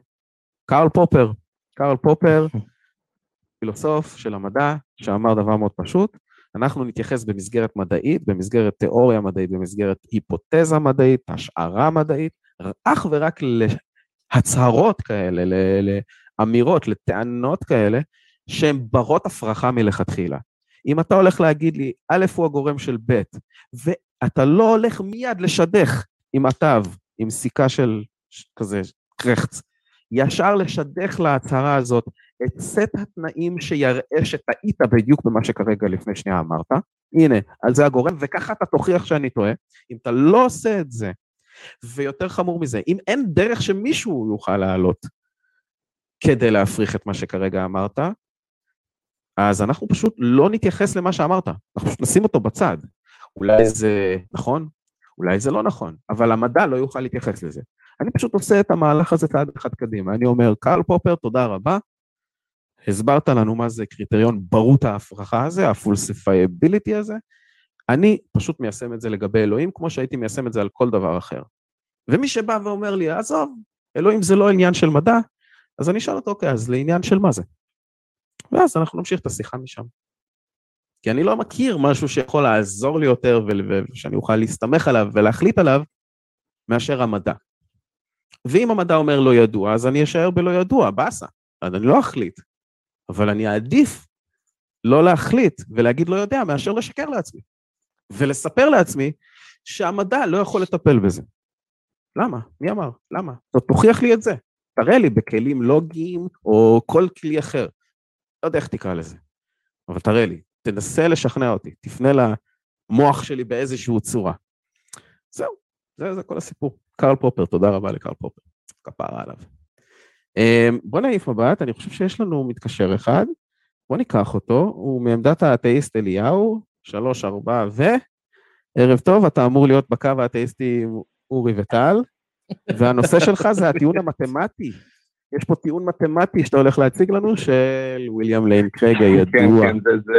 Speaker 1: קארל פופר. קארל פופר, פילוסוף של המדע, שאמר דבר מאוד פשוט, אנחנו נתייחס במסגרת מדעית, במסגרת תיאוריה מדעית, במסגרת היפותזה מדעית, השערה מדעית, אך ורק להצהרות כאלה, לאמירות, לטענות כאלה, שהן ברות הפרחה מלכתחילה. אם אתה הולך להגיד לי, א' הוא הגורם של ב', ואתה לא הולך מיד לשדך עם התו, עם סיכה של כזה קרחץ, ישר לשדך להצהרה הזאת את סט התנאים שיראה שטעית בדיוק במה שכרגע לפני שנייה אמרת, הנה, על זה הגורם, וככה אתה תוכיח שאני טועה. אם אתה לא עושה את זה, ויותר חמור מזה, אם אין דרך שמישהו יוכל לעלות כדי להפריך את מה שכרגע אמרת, אז אנחנו פשוט לא נתייחס למה שאמרת, אנחנו פשוט נשים אותו בצד. אולי זה נכון, אולי זה לא נכון, אבל המדע לא יוכל להתייחס לזה. אני פשוט עושה את המהלך הזה צעד אחד קדימה. אני אומר, קרל פופר, תודה רבה, הסברת לנו מה זה קריטריון ברות ההפרכה הזה, ה falsifiability הזה, אני פשוט מיישם את זה לגבי אלוהים, כמו שהייתי מיישם את זה על כל דבר אחר. ומי שבא ואומר לי, עזוב, אלוהים זה לא עניין של מדע, אז אני אשאל אותו, אוקיי, אז לעניין של מה זה? ואז אנחנו נמשיך את השיחה משם. כי אני לא מכיר משהו שיכול לעזור לי יותר ושאני אוכל להסתמך עליו ולהחליט עליו מאשר המדע. ואם המדע אומר לא ידוע, אז אני אשאר בלא ידוע, באסה. אז אני לא אחליט, אבל אני אעדיף לא להחליט ולהגיד לא יודע, מאשר לשקר לעצמי. ולספר לעצמי שהמדע לא יכול לטפל בזה. למה? מי אמר? למה? תוכיח לי את זה. תראה לי בכלים לוגיים או כל כלי אחר. לא יודע איך תקרא לזה, אבל תראה לי, תנסה לשכנע אותי, תפנה למוח שלי באיזושהי צורה. זהו, זה, זה כל הסיפור. קרל פופר, תודה רבה לקרל פופר, כפרה עליו. בוא נעיף מבט, אני חושב שיש לנו מתקשר אחד, בוא ניקח אותו, הוא מעמדת האתאיסט אליהו, שלוש, ארבע, ו... ערב טוב, אתה אמור להיות בקו האתאיסטי עם אורי וטל, והנושא שלך זה הטיעון המתמטי. יש פה טיעון מתמטי שאתה הולך להציג לנו, של וויליאם ליין קרייג הידוע.
Speaker 3: כן, כן, זה, זה,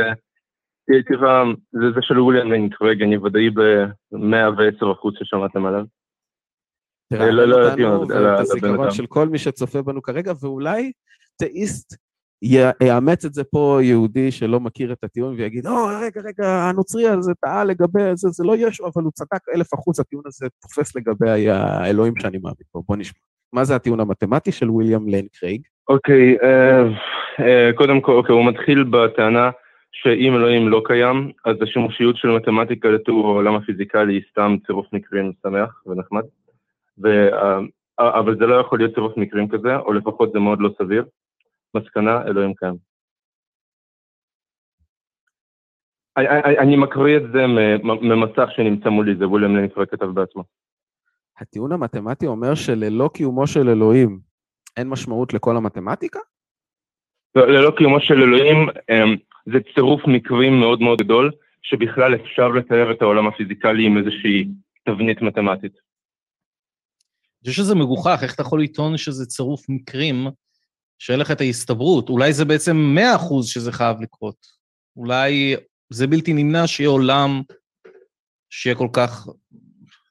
Speaker 3: תראה, זה, זה של וויליאם ליין קרייג, אני ודאי ב-110 אחוז ששמעתם עליו.
Speaker 1: תראה,
Speaker 3: לא, לא
Speaker 1: אותנו ואת הזיכרון
Speaker 3: הבן
Speaker 1: של כל מי שצופה בנו כרגע, ואולי תאיסט י- יאמץ את זה פה יהודי שלא מכיר את הטיעון ויגיד, או, רגע, רגע, הנוצרי הזה טעה לגבי זה, זה לא ישו, אבל הוא צדק אלף אחוז, הטיעון הזה תופס לגבי האלוהים שאני מאמין בו. בוא נשמע. מה זה הטיעון המתמטי של וויליאם ליין קרייג?
Speaker 3: אוקיי, אה, אה, קודם כל, אוקיי, הוא מתחיל בטענה שאם אלוהים לא קיים, אז השימושיות של מתמטיקה לתיאור העולם הפיזיקלי היא סתם צירוף מקרים שמח ונחמד. ו, אה, אבל זה לא יכול להיות צירוף מקרים כזה, או לפחות זה מאוד לא סביר. מסקנה, אלוהים קיים. אני- אני אני מקריא את זה ממסך שנמצא מולי, זה וויליאם ליין קרייג כתב בעצמו.
Speaker 1: הטיעון המתמטי אומר שללא קיומו של אלוהים אין משמעות לכל המתמטיקה?
Speaker 3: לא- ללא קיומו של אלוהים, אמ, זה צירוף מקרים מאוד מאוד גדול, שבכלל אפשר לתאר את העולם הפיזיקלי עם איזושהי תבנית מתמטית.
Speaker 2: אני חושב שזה מגוחך, איך אתה יכול לטעון שזה צירוף מקרים, שאין לך את ההסתברות? אולי זה בעצם 100% שזה חייב לקרות. אולי זה בלתי נמנע שיהיה עולם שיהיה כל כך,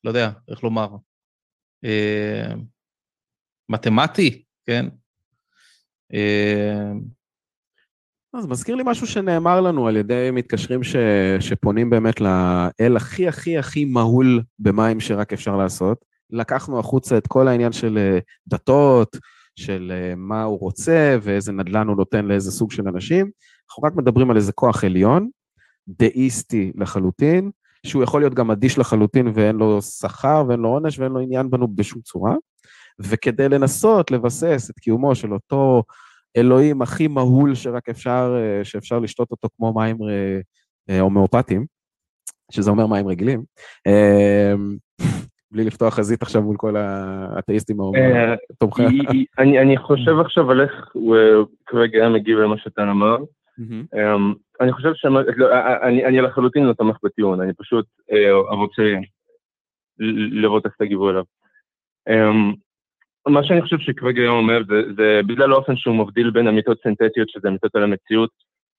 Speaker 2: לא יודע, איך לומר, אה, מתמטי, כן? אה,
Speaker 1: זה מזכיר לי משהו שנאמר לנו על ידי מתקשרים ש... שפונים באמת לאל הכי הכי הכי מהול במים שרק אפשר לעשות. לקחנו החוצה את כל העניין של אה, דתות, של אה, מה הוא רוצה ואיזה נדל"ן הוא נותן לאיזה סוג של אנשים. אנחנו רק מדברים על איזה כוח עליון, דאיסטי לחלוטין, שהוא יכול להיות גם אדיש לחלוטין ואין לו שכר ואין לו עונש ואין לו עניין בנו בשום צורה. וכדי לנסות לבסס את קיומו של אותו אלוהים הכי מהול שרק אפשר, אה, שאפשר לשתות אותו כמו מים אה, הומאופטיים, שזה אומר מים רגילים, בלי לפתוח חזית עכשיו מול כל האתאיסטים
Speaker 3: אה,
Speaker 1: התומכי...
Speaker 3: היא- היא- אני אני חושב עכשיו על איך הוא אה, כרגע מגיב למה שאתה אמר. אמ, אני חושב שאני לחלוטין לא תומך בטיעון, אני פשוט אה, רוצה לראות איך תגיבו אליו. אמ, מה שאני חושב שכרגע היום אומר זה, זה בגלל האופן שהוא מבדיל בין אמיתות סינתטיות, שזה אמיתות על המציאות,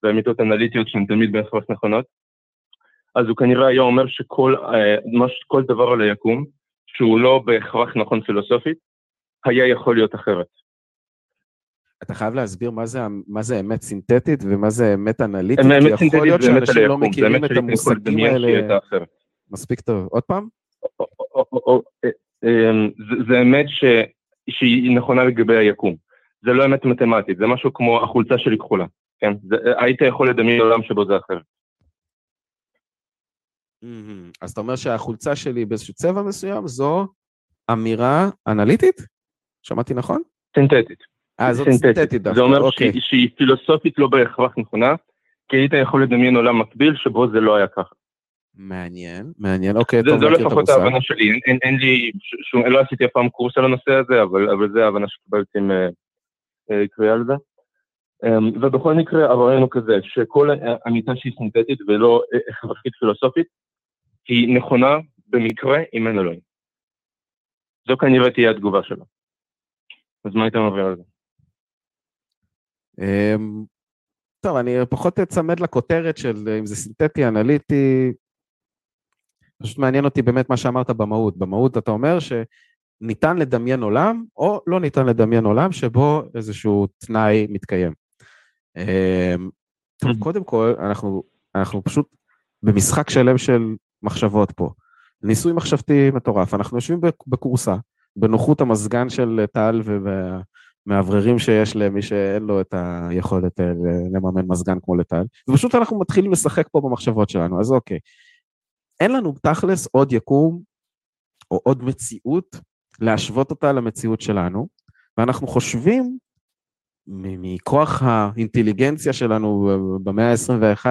Speaker 3: ואמיתות אנליטיות שהן תמיד בהכרח נכונות, אז הוא כנראה היה אומר שכל אה, מש, כל דבר על היקום, שהוא לא בהכרח נכון פילוסופית, היה יכול להיות אחרת.
Speaker 1: אתה חייב להסביר מה זה, מה זה אמת סינתטית ומה זה אמת אנליטית,
Speaker 3: אמת
Speaker 1: כי יכול להיות שאנשים לא מכירים את המושגים האלה. מספיק טוב. עוד פעם?
Speaker 3: אה, אמ, זה- אמת ש- שהיא נכונה לגבי היקום. זה לא אמת מתמטית, זה משהו כמו החולצה שלי כחולה, כן? זה- היית יכול לדמיין עולם שבו זה אחרת.
Speaker 1: מהמם. אז אתה אומר שהחולצה שלי באיזשהו צבע מסוים זו אמירה אנליטית? שמעתי נכון?
Speaker 3: סינתטית.
Speaker 1: אה, זאת
Speaker 3: סינתטית.
Speaker 1: סינתטית דווקא,
Speaker 3: זה אומר
Speaker 1: אוקיי.
Speaker 3: שהיא- שהיא פילוסופית לא בהכרח נכונה, כי היית יכול לדמיין עולם מקביל שבו זה לא היה ככה.
Speaker 1: מעניין, מעניין, אוקיי,
Speaker 3: זה-
Speaker 1: טוב
Speaker 3: זו
Speaker 1: את
Speaker 3: לפחות. ההבנה שלי, אין- אין- אין לי שום, לא עשיתי אף פעם קורס על הנושא הזה, אבל אבל זה ההבנה שקיבלתי עם אה, אה, קריאה על זה. אמ, ובכל מקרה הרעיון הוא כזה, שכל אמיתה שהיא סינתטית ולא אה, הכרחית פילוסופית, היא נכונה במקרה אם אין אלוהים. זו כנראה תהיה התגובה שלו. אז מה היית מעביר על זה?
Speaker 1: אמ, טוב, אני פחות אצמד לכותרת של אם זה סינתטי, אנליטי. פשוט מעניין אותי באמת מה שאמרת במהות. במהות אתה אומר שניתן לדמיין עולם, או לא ניתן לדמיין עולם שבו איזשהו תנאי מתקיים. אמ, טוב,
Speaker 3: Mhm.
Speaker 1: קודם כל, אנחנו, אנחנו פשוט במשחק שלם של מחשבות פה. ניסוי מחשבתי מטורף. אנחנו יושבים בק- בקורסה, בנוחות המזגן של טל ומהאווררים שיש למי שאין לו את היכולת אה, לממן מזגן כמו לטל, ופשוט אנחנו מתחילים לשחק פה במחשבות שלנו, אז אוקיי. אין לנו תכלס עוד יקום או עוד מציאות להשוות אותה למציאות שלנו, ואנחנו חושבים מכוח האינטליגנציה שלנו במאה ה-21,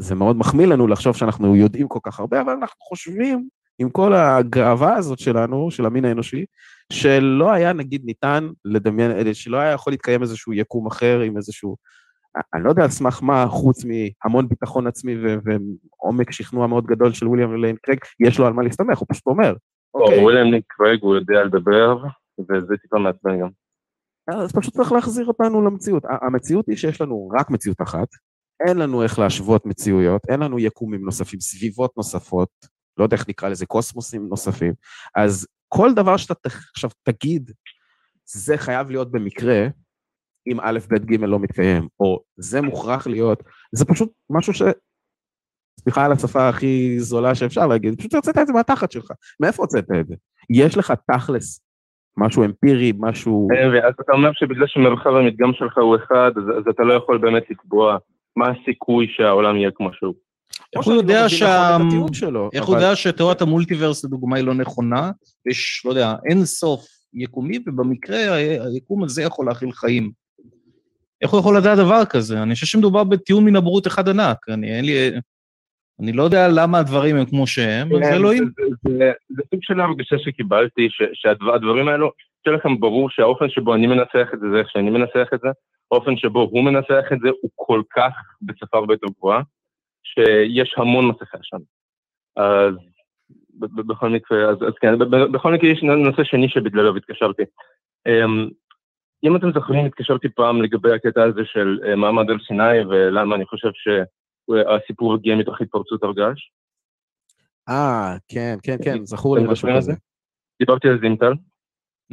Speaker 1: שזה מאוד מחמיא לנו לחשוב שאנחנו יודעים כל כך הרבה, אבל אנחנו חושבים עם כל הגאווה הזאת שלנו, של המין האנושי, שלא היה נגיד ניתן לדמיין, שלא היה יכול להתקיים איזשהו יקום אחר עם איזשהו אני לא יודע על סמך מה, חוץ מהמון ביטחון עצמי ועומק שכנוע מאוד גדול של וויליאם ליין קרייג, יש לו על מה להסתמך, הוא פשוט אומר.
Speaker 3: אוקיי. וויליאם ליין קרייג הוא יודע לדבר, וזה טיפה מעצבן גם.
Speaker 1: אז פשוט צריך להחזיר אותנו למציאות. המציאות היא שיש לנו רק מציאות אחת, אין לנו איך להשוות מציאויות, אין לנו יקומים נוספים, סביבות נוספות, לא יודע איך נקרא לזה, קוסמוסים נוספים. אז כל דבר שאתה עכשיו תגיד, זה חייב להיות במקרה, אם א', ב', ג' לא מתקיים, או זה מוכרח להיות, זה פשוט משהו ש... סליחה על השפה הכי זולה שאפשר להגיד, פשוט הוצאת את זה מהתחת שלך. מאיפה הוצאת את זה? יש לך תכלס משהו אמפירי, משהו...
Speaker 3: אה, אז אתה אומר שבגלל שמרחב המדגם שלך הוא אחד, אז, אז אתה לא יכול באמת לקבוע מה הסיכוי שהעולם יהיה כמו שהוא.
Speaker 2: איך הוא יודע שה... איך הוא יודע שתיאוריית המולטיברס לדוגמה היא לא נכונה? יש, לא יודע, אין סוף יקומי, ובמקרה היקום הזה יכול להכיל חיים. איך הוא יכול לדעת דבר כזה? אני חושב שמדובר בטיעון מן הבורות אחד ענק. אני, אין לי... אני לא יודע למה הדברים הם כמו שהם, אבל זה אלוהים.
Speaker 3: זה סוג של הרגשה שקיבלתי, שהדברים האלו, שיהיה לכם ברור שהאופן שבו אני מנסח את זה, זה איך שאני מנסח את זה, האופן שבו הוא מנסח את זה הוא כל כך בשפה הרבה יותר גבוהה, שיש המון מסכה שם. אז בכל מקרה, אז, אז כן, בכל מקרה יש נושא שני שבגללו התקשרתי. אמ, אם אתם זוכרים, התקשרתי פעם לגבי הקטע הזה של אה, מעמד על סיני, ולמה אני חושב שהסיפור הגיע מתוך התפרצות הר געש.
Speaker 1: אה, כן, כן, כן, זכור לי משהו כזה.
Speaker 3: דיברתי על זינטל.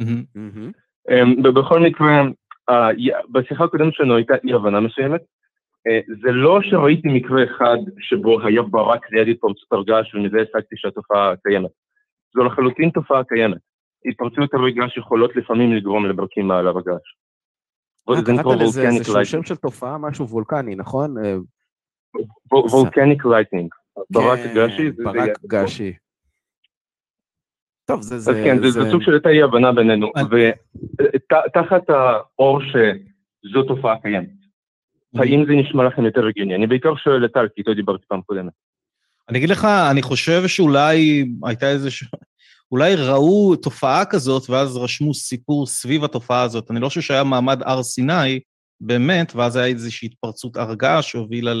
Speaker 3: אמ, בכל מקרה, בשיחה הקודמת שלנו הייתה אי הבנה מסוימת. אה, זה לא שראיתי מקרה אחד שבו היה ברק ליד התפרצות הר געש ומזה השגתי שהתופעה קיימת. זו לחלוטין תופעה קיימת. התפרצויות הר געש יכולות לפעמים לגרום לברקים מעל הר געש.
Speaker 1: אה, קראת לזה איזשהו שם של תופעה, משהו וולקני, נכון?
Speaker 3: volcanic lightning. ברק געשי.
Speaker 1: ברק געשי. טוב, זה...
Speaker 3: אז כן, זה סוג של הייתה אי הבנה בינינו, ותחת האור שזו תופעה קיימת. האם זה נשמע לכם יותר הגיוני? אני בעיקר שואל את טל, כי איתו דיברתי פעם קודמת.
Speaker 2: אני אגיד לך, אני חושב שאולי הייתה איזושהי... אולי ראו תופעה כזאת, ואז רשמו סיפור סביב התופעה הזאת. אני לא חושב שהיה מעמד הר סיני, באמת, ואז היה איזושהי התפרצות הרגה שהובילה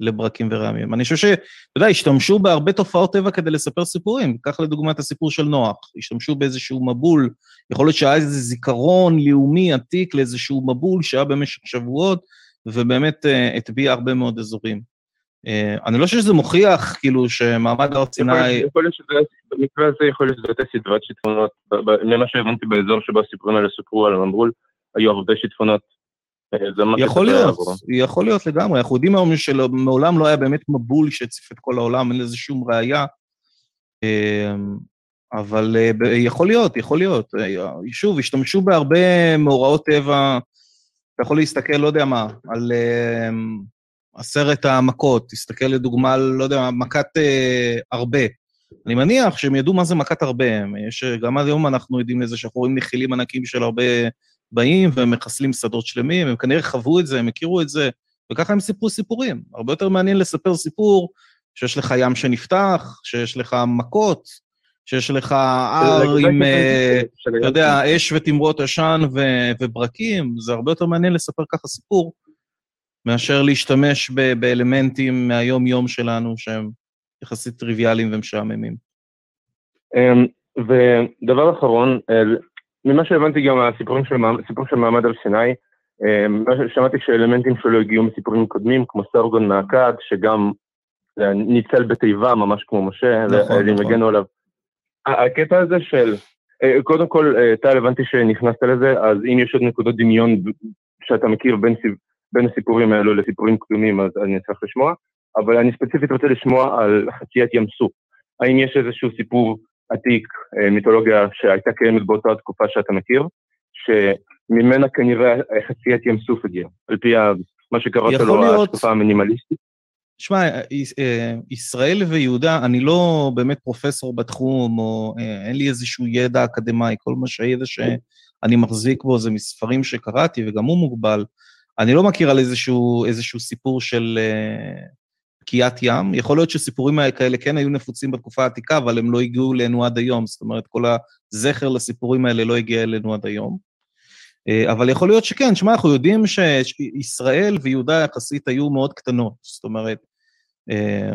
Speaker 2: לברקים ורעמים. אני חושב שאתה יודע, השתמשו בהרבה תופעות טבע כדי לספר סיפורים. קח לדוגמה את הסיפור של נוח. השתמשו באיזשהו מבול, יכול להיות שהיה איזה זיכרון לאומי עתיק לאיזשהו מבול שהיה במשך שבועות, ובאמת uh, הטביע הרבה מאוד אזורים. Uh, אני לא חושב שזה מוכיח, כאילו, שמעמד הר סיני...
Speaker 3: יכול להיות שזה, במקרה הזה יכול להיות שזה הייתה סדרת שיטפונות. ממה שהבנתי באזור שבו הסיפורים האלה סופרו על המבול, היו הרבה שיטפונות.
Speaker 2: אה, יכול להיות, יכול להיות לגמרי. אנחנו יודעים היום שמעולם לא היה באמת מבול שהציף את כל העולם, אין לזה שום ראייה. אבל יכול להיות, יכול להיות. שוב, השתמשו בהרבה מאורעות טבע אתה יכול להסתכל, לא יודע מה, על uh, עשרת המכות, תסתכל לדוגמה על, לא יודע, מכת uh, הרבה. אני מניח שהם ידעו מה זה מכת הרבה. יש, גם עד היום אנחנו יודעים לזה שאנחנו רואים נחילים ענקים של הרבה באים ומחסלים שדות שלמים, הם כנראה חוו את זה, הם הכירו את זה, וככה הם סיפרו סיפורים. הרבה יותר מעניין לספר סיפור שיש לך ים שנפתח, שיש לך מכות, שיש לך הר עם, אה, אתה יודע, אש ותמרות עשן וברקים, זה הרבה יותר מעניין לספר ככה סיפור, מאשר להשתמש באלמנטים מהיום-יום שלנו שהם יחסית טריוויאליים ומשעממים.
Speaker 3: אמ, ודבר אחרון, ממה שהבנתי גם מהסיפורים של, סיפור של מעמד על סיני, אמ, שמעתי שאלמנטים שלו הגיעו מסיפורים קודמים, כמו סרגון מהכד, שגם אה, ניצל בתיבה ממש כמו משה, נכון, נכון. הגנו עליו. הקטע הזה של, אה, קודם כל, אה, טל, הבנתי שנכנסת לזה, אז אם יש עוד נקודות דמיון שאתה מכיר בין, בין הסיפורים האלו לסיפורים קדומים, אז אני אצטרך לשמוע, אבל אני ספציפית רוצה לשמוע על חציית ים סוף. האם יש איזשהו סיפור עתיק, אה, מיתולוגיה שהייתה קיימת באותה תקופה שאתה מכיר, שממנה כנראה חציית ים סוף הגיעה, על פי מה שקראת לו, להיות... התקופה המינימליסטית?
Speaker 2: שמע, אה, ישראל ויהודה, אני לא באמת פרופסור בתחום, או אה, אין לי איזשהו ידע אקדמאי, כל מה שהידע שאני מחזיק בו זה מספרים שקראתי, וגם הוא מוגבל. אני לא מכיר על איזשהו, איזשהו סיפור של פקיעת uh, ים. יכול להיות שסיפורים כאלה כן היו נפוצים בתקופה העתיקה, אבל הם לא הגיעו אלינו עד היום. זאת אומרת, כל הזכר לסיפורים האלה לא הגיע אלינו עד היום. אה, אבל יכול להיות שכן, שמע, אנחנו יודעים שישראל ויהודה יחסית היו מאוד קטנות, זאת אומרת, אה,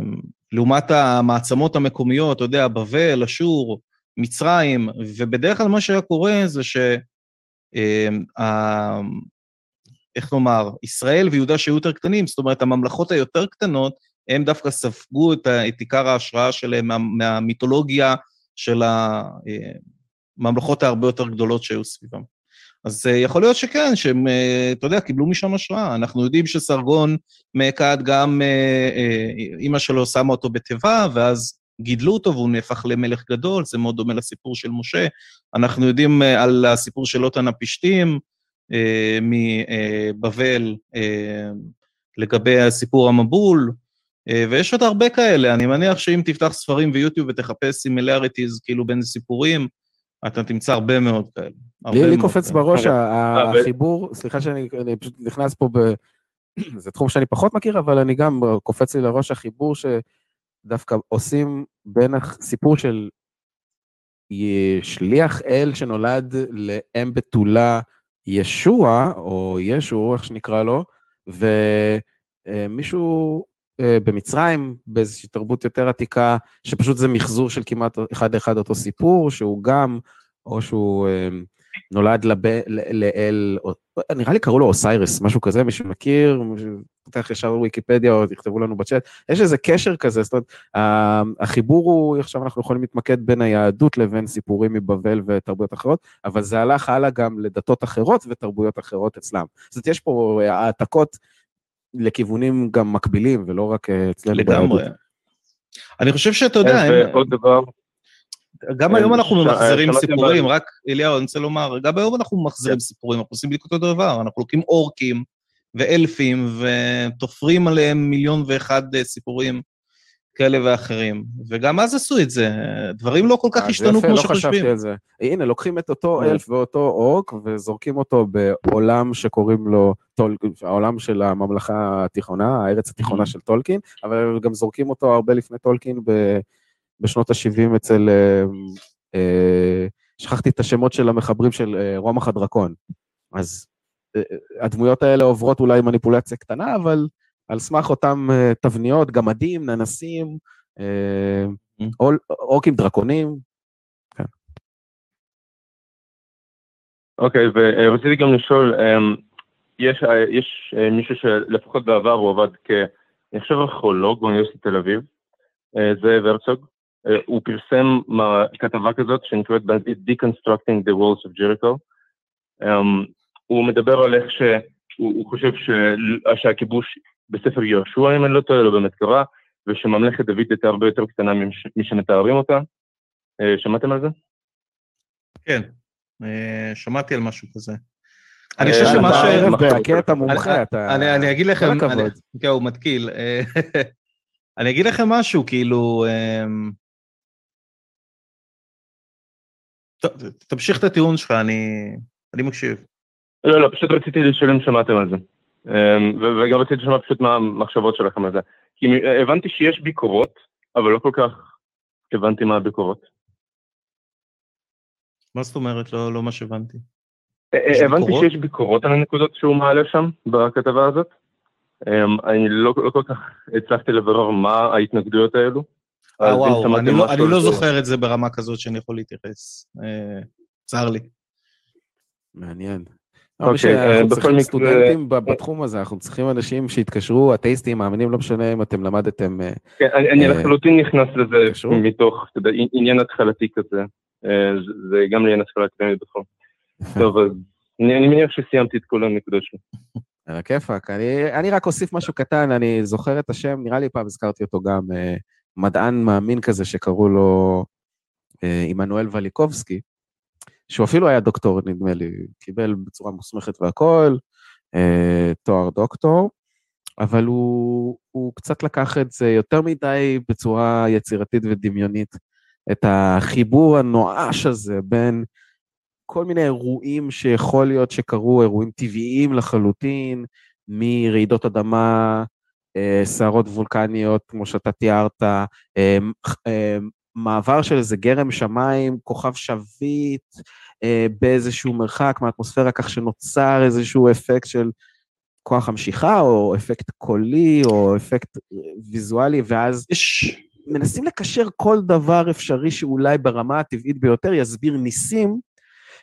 Speaker 2: לעומת המעצמות המקומיות, אתה יודע, בבל, אשור, מצרים, ובדרך כלל מה שהיה קורה זה ש... אה, איך נאמר, ישראל ויהודה שהיו יותר קטנים, זאת אומרת, הממלכות היותר קטנות, הם דווקא ספגו את, את עיקר ההשראה שלהם מה, מהמיתולוגיה של הממלכות ההרבה יותר גדולות שהיו סביבם. אז יכול להיות שכן, שהם, אתה יודע, קיבלו משם השראה. אנחנו יודעים שסרגון מאכד גם, אימא שלו שמה אותו בתיבה, ואז גידלו אותו והוא נהפך למלך גדול, זה מאוד דומה לסיפור של משה. אנחנו יודעים על הסיפור של לוטן הפשתים מבבל לגבי הסיפור המבול, ויש עוד הרבה כאלה. אני מניח שאם תפתח ספרים ויוטיוב ותחפש similarities כאילו בין סיפורים, אתה תמצא הרבה מאוד כאלה.
Speaker 1: לי קופץ בראש החיבור, סליחה שאני פשוט נכנס פה ב... זה תחום שאני פחות מכיר, אבל אני גם, קופץ לי לראש החיבור שדווקא עושים בין הסיפור של שליח אל שנולד לאם בתולה ישוע, או ישו, איך שנקרא לו, ומישהו אה, במצרים, באיזושהי תרבות יותר עתיקה, שפשוט זה מחזור של כמעט אחד לאחד אותו סיפור, שהוא גם, או שהוא אה, נולד לב, לאל, נראה לי קראו לו אוסיירס, משהו כזה, מי שמכיר, פותח ישר וויקיפדיה או תכתבו לנו בצ'אט, יש איזה קשר כזה, זאת אומרת, החיבור הוא, עכשיו אנחנו יכולים להתמקד בין היהדות לבין סיפורים מבבל ותרבויות אחרות, אבל זה הלך הלאה גם לדתות אחרות ותרבויות אחרות אצלם. זאת אומרת, יש פה העתקות לכיוונים גם מקבילים, ולא רק אה, אצלנו.
Speaker 2: לגמרי. אני חושב שאתה יודע...
Speaker 3: עוד דבר.
Speaker 2: גם היום אנחנו ממחזרים סיפורים, רק, אליהו, אני רוצה לומר, גם היום אנחנו ממחזרים סיפורים, אנחנו עושים בדיוק אותו דבר, אנחנו לוקחים אורקים ואלפים ותופרים עליהם מיליון ואחד אה, סיפורים כאלה ואחרים, וגם אז עשו את זה, דברים לא כל כך השתנו כמו שחושבים.
Speaker 1: לא חשבתי על זה. הנה, לוקחים את אותו אלף ואותו אורק וזורקים אותו בעולם שקוראים לו, העולם של הממלכה התיכונה, הארץ התיכונה של טולקין, אבל גם זורקים אותו הרבה לפני טולקין בשנות ה-70 אצל, אה, אה, שכחתי את השמות של המחברים של אה, רומח הדרקון. אז הדמויות האלה עוברות אולי מניפולציה קטנה, אבל על סמך אותם תבניות, גמדים, ננסים, אורקים דרקונים. כן.
Speaker 3: אוקיי, ורציתי גם לשאול, יש, יש מישהו שלפחות בעבר הוא עבד כ... אני חושב ארכיאולוג באוניברסיטת תל אביב, זאב הרצוג, אה, הוא פרסם כתבה כזאת שנקראת Deconstructing the Walls of Jericho. Um, הוא מדבר על איך שהוא חושב ש, שהכיבוש בספר יהושע, אם אני לא טועה, לא באמת קרה, ושממלכת דוד הייתה הרבה יותר קטנה משמתארים אותה. Uh, שמעתם על זה?
Speaker 2: כן, uh, שמעתי על משהו כזה.
Speaker 1: אני חושב שמה ש... בהכה את המומחה, אתה...
Speaker 2: אני אגיד לכם... כן, הוא מתקיל. אני אגיד לכם משהו, כאילו... תמשיך את הטיעון שלך, אני, אני מקשיב.
Speaker 3: לא, לא, פשוט רציתי לשאול אם שמעתם על זה. אמ, וגם רציתי לשמוע פשוט מה המחשבות שלכם על זה. כי הבנתי שיש ביקורות, אבל לא כל כך הבנתי מה הביקורות.
Speaker 2: מה זאת אומרת? לא, לא מה שהבנתי.
Speaker 3: הבנתי שיש ביקורות על הנקודות שהוא מעלה שם, בכתבה הזאת. אמ, אני לא, לא כל כך הצלחתי לברר מה ההתנגדויות האלו.
Speaker 2: אה, וואו, אני לא, אני לא זוכר את זה ברמה כזאת שאני יכול להתייחס. אה, צר לי.
Speaker 1: מעניין. אוקיי, אה, אנחנו צריכים סטודנטים בתחום הזה, אנחנו צריכים אנשים שיתקשרו, אתאיסטים, מאמינים, לא משנה אם אתם למדתם...
Speaker 3: כן, אני לחלוטין נכנס לזה מתוך, עניין התחלתי כזה. זה גם לעניין התחלה אקדמית בתחום. טוב, אז אני מניח שסיימתי את כל הנקודות שלי.
Speaker 1: על הכיפאק. אני רק אוסיף משהו קטן, אני זוכר את השם, נראה לי פעם הזכרתי אותו גם, מדען מאמין כזה שקראו לו אה, עמנואל וליקובסקי, שהוא אפילו היה דוקטור, נדמה לי, קיבל בצורה מוסמכת והכול, אה, תואר דוקטור, אבל הוא, הוא קצת לקח את זה יותר מדי בצורה יצירתית ודמיונית, את החיבור הנואש הזה בין כל מיני אירועים שיכול להיות שקרו, אירועים טבעיים לחלוטין, מרעידות אדמה, סערות וולקניות, כמו שאתה תיארת, מעבר של איזה גרם שמיים, כוכב שביט, אה, באיזשהו מרחק מהאטמוספירה, כך שנוצר איזשהו אפקט של כוח המשיכה, או אפקט קולי, או אפקט ויזואלי, ואז יש... מנסים לקשר כל דבר אפשרי שאולי ברמה הטבעית ביותר יסביר ניסים,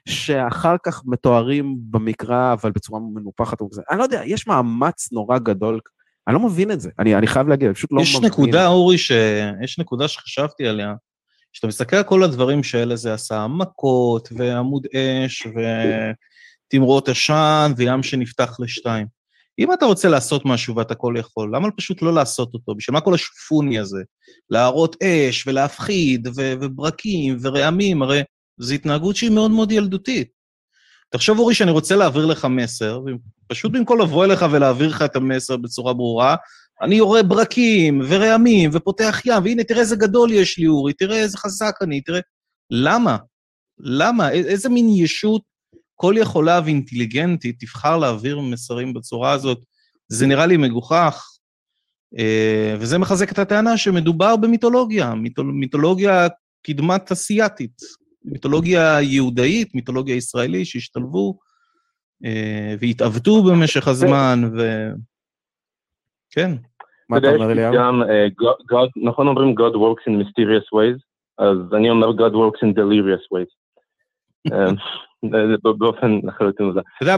Speaker 1: שאחר כך מתוארים במקרא, אבל בצורה מנופחת. אני לא יודע, יש מאמץ נורא גדול, אני לא מבין את זה, אני, אני חייב להגיד, אני פשוט לא
Speaker 2: יש
Speaker 1: מבין.
Speaker 2: נקודה, אורי, ש... יש נקודה שחשבתי עליה, כשאתה מסתכל על כל הדברים שאלה זה עשה, מכות, ועמוד אש, ותמרות עשן, וים שנפתח לשתיים. אם אתה רוצה לעשות משהו ואתה כל יכול, למה פשוט לא לעשות אותו? בשביל מה כל השופוני הזה? להראות אש ולהפחיד ו- וברקים ורעמים, הרי זו התנהגות שהיא מאוד מאוד ילדותית. תחשוב, אורי, שאני רוצה להעביר לך מסר, ופשוט במקום לבוא אליך ולהעביר לך את המסר בצורה ברורה, אני יורה ברקים ורעמים ופותח ים, והנה, תראה איזה גדול יש לי, אורי, תראה איזה חזק אני, תראה... למה? למה? איזה מין ישות כל יכולה ואינטליגנטית תבחר להעביר מסרים בצורה הזאת? זה נראה לי מגוחך, אה, וזה מחזק את הטענה שמדובר במיתולוגיה, מיתול, מיתולוגיה קדמת אסיאתית, מיתולוגיה יהודאית, מיתולוגיה ישראלית שהשתלבו אה, והתעוותו במשך הזמן, ו... כן.
Speaker 1: מה אתה אומר, אליהו?
Speaker 3: גם, אה, נכון אומרים God works in mysterious ways, אז אני אומר God works in delirious ways. באופן לחלוטין מוזר.
Speaker 2: אתה יודע,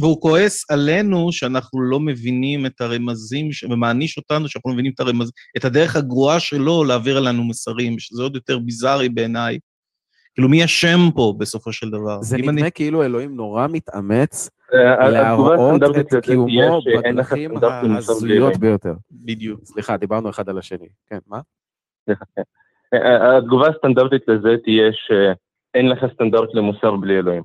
Speaker 2: והוא כועס עלינו שאנחנו לא מבינים את הרמזים, ומעניש אותנו שאנחנו לא מבינים את הרמזים, את הדרך הגרועה שלו להעביר אלינו מסרים, שזה עוד יותר ביזארי בעיניי. כאילו, מי אשם פה בסופו של דבר?
Speaker 1: זה נדמה כאילו אלוהים נורא מתאמץ להראות את קיומו בדרכים ההזויות ביותר.
Speaker 2: בדיוק.
Speaker 1: סליחה, דיברנו אחד על השני. כן, מה?
Speaker 3: התגובה הסטנדרטית לזה תהיה ש... אין לך סטנדרט למוסר בלי אלוהים.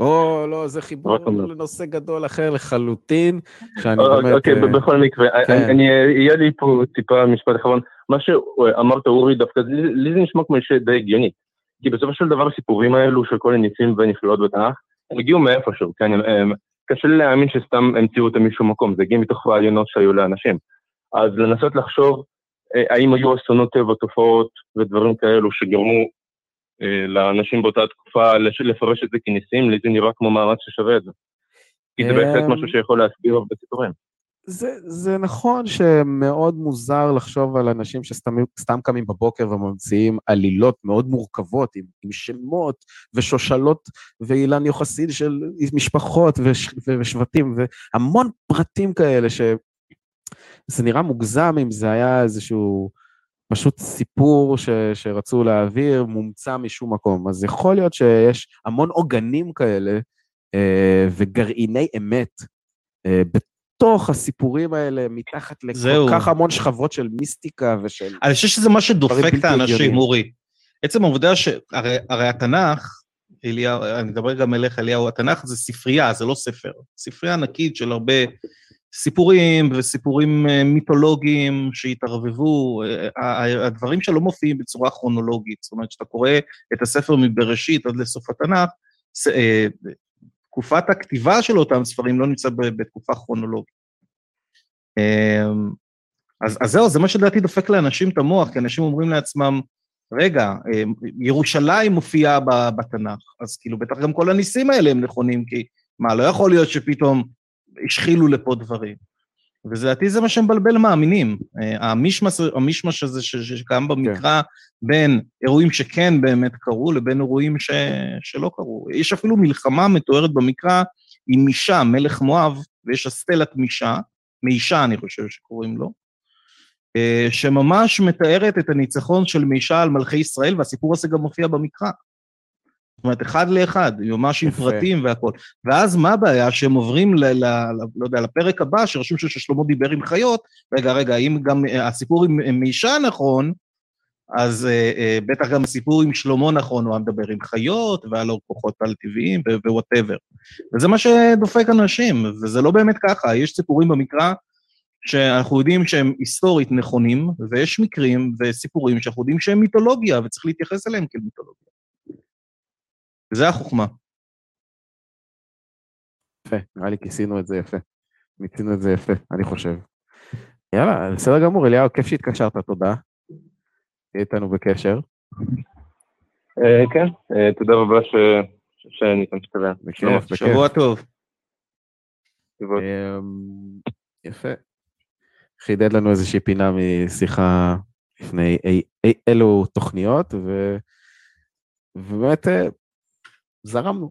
Speaker 1: או, לא, זה חיבור לנושא גדול אחר לחלוטין, שאני באמת...
Speaker 3: אוקיי, בכל מקרה, כן. אני, יהיה לי פה טיפה משפט אחרון. מה שאמרת, אורי, דווקא לי זה נשמע כמו די הגיוני. כי בסופו של דבר הסיפורים האלו של כל הניסים והנפלאות בתנ"ך, הם הגיעו מאיפשהו, כן? קשה לי להאמין שסתם המציאו אותם משום מקום, זה הגיע מתוך רעיונות שהיו לאנשים. אז לנסות לחשוב האם היו אסונות טבע, תופעות ודברים כאלו שגרמו אה, לאנשים באותה תקופה לפרש את זה כניסים, לי זה נראה כמו מאמץ ששווה את זה. כי זה בהחלט משהו שיכול להסביר הרבה סיפורים.
Speaker 1: זה, זה נכון שמאוד מוזר לחשוב על אנשים שסתם קמים בבוקר וממציאים עלילות מאוד מורכבות עם, עם שמות ושושלות ואילן יוחסין של משפחות וש, ושבטים והמון פרטים כאלה שזה נראה מוגזם אם זה היה איזשהו פשוט סיפור ש, שרצו להעביר, מומצא משום מקום. אז יכול להיות שיש המון עוגנים כאלה אה, וגרעיני אמת אה, בתוך הסיפורים האלה, מתחת לכל זהו. כך המון שכבות של מיסטיקה ושל...
Speaker 2: אני חושב שזה מה שדופק את האנשים, אורי. עצם העובדה ש... הרי, הרי התנ"ך, אליהו, אני מדבר גם אליך, אליהו, התנ"ך זה ספרייה, זה לא ספר. ספרייה ענקית של הרבה סיפורים וסיפורים אה, מיתולוגיים שהתערבבו, אה, הדברים שלא מופיעים בצורה כרונולוגית, זאת אומרת, כשאתה קורא את הספר מבראשית עד לסוף התנ"ך, אה, תקופת הכתיבה של אותם ספרים לא נמצא בתקופה כרונולוגית. אז, אז זהו, זה מה שלדעתי דופק לאנשים את המוח, כי אנשים אומרים לעצמם, רגע, ירושלים מופיעה בתנ"ך, אז כאילו בטח גם כל הניסים האלה הם נכונים, כי מה, לא יכול להיות שפתאום השחילו לפה דברים. ולדעתי זה מה שמבלבל מאמינים. אה, המישמש, המישמש הזה שקיים במקרא כן. בין אירועים שכן באמת קרו לבין אירועים ש, שלא קרו. יש אפילו מלחמה מתוארת במקרא עם מישה, מלך מואב, ויש אסטלת מישה, מישה אני חושב שקוראים לו, אה, שממש מתארת את הניצחון של מישה על מלכי ישראל, והסיפור הזה גם מופיע במקרא. זאת אומרת, אחד לאחד, ממש עם פרטים והכול. ואז מה הבעיה? שהם עוברים, ל, ל, ל, לא יודע, לפרק הבא, שרשום ששלמה דיבר עם חיות, רגע, רגע, אם גם אה, הסיפור עם, עם אישה נכון, אז אה, אה, בטח גם הסיפור עם שלמה נכון, הוא היה מדבר עם חיות, והיה לו כוחות על-טבעיים ווואטאבר. וזה מה שדופק אנשים, וזה לא באמת ככה. יש סיפורים במקרא שאנחנו יודעים שהם היסטורית נכונים, ויש מקרים וסיפורים שאנחנו יודעים שהם מיתולוגיה, וצריך להתייחס אליהם כאל מיתולוגיה. זה החוכמה.
Speaker 1: יפה, נראה לי כיסינו את זה יפה. מיצינו את זה יפה, אני חושב. יאללה, בסדר גמור, אליהו, כיף שהתקשרת, תודה. תהיה איתנו בקשר.
Speaker 3: אה, כן, אה, תודה רבה שאני כאן משתווה.
Speaker 1: בכיף, בכיף.
Speaker 2: שבוע טוב.
Speaker 1: אמ, יפה. חידד לנו איזושהי פינה משיחה לפני אי, אי, אילו תוכניות, ו, ובאמת אה, זרמנו.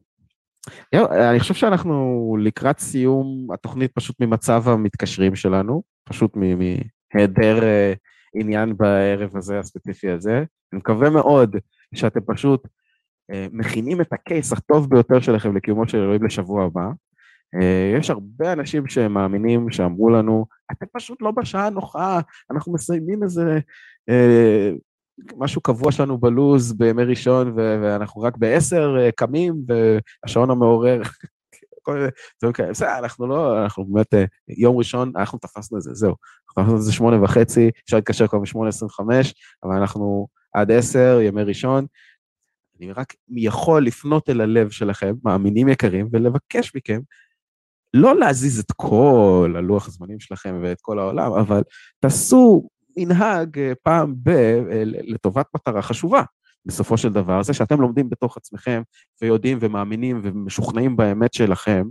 Speaker 1: אני חושב שאנחנו לקראת סיום התוכנית פשוט ממצב המתקשרים שלנו, פשוט מהיעדר uh, עניין בערב הזה, הספציפי הזה. אני מקווה מאוד שאתם פשוט uh, מכינים את הקייס הטוב ביותר שלכם לקיומו של אלוהים לשבוע הבא. Uh, יש הרבה אנשים שמאמינים, שאמרו לנו, אתם פשוט לא בשעה הנוחה, אנחנו מסיימים איזה משהו קבוע שלנו בלוז בימי ראשון, ואנחנו רק בעשר uh, קמים, והשעון המעורר, בסדר, אנחנו לא, אנחנו באמת, יום ראשון, אנחנו תפסנו את זה, זהו. אנחנו תפסנו את זה שמונה וחצי, אפשר להתקשר כבר בשמונה עשרים וחמש, אבל אנחנו עד עשר, ימי ראשון. אני רק יכול לפנות אל הלב שלכם, מאמינים יקרים, ולבקש מכם לא להזיז את כל הלוח הזמנים שלכם ואת כל העולם, אבל תעשו מנהג אה, פעם ב... אה, לטובת מטרה חשובה. בסופו של דבר, זה שאתם לומדים בתוך עצמכם ויודעים ומאמינים ומשוכנעים באמת שלכם,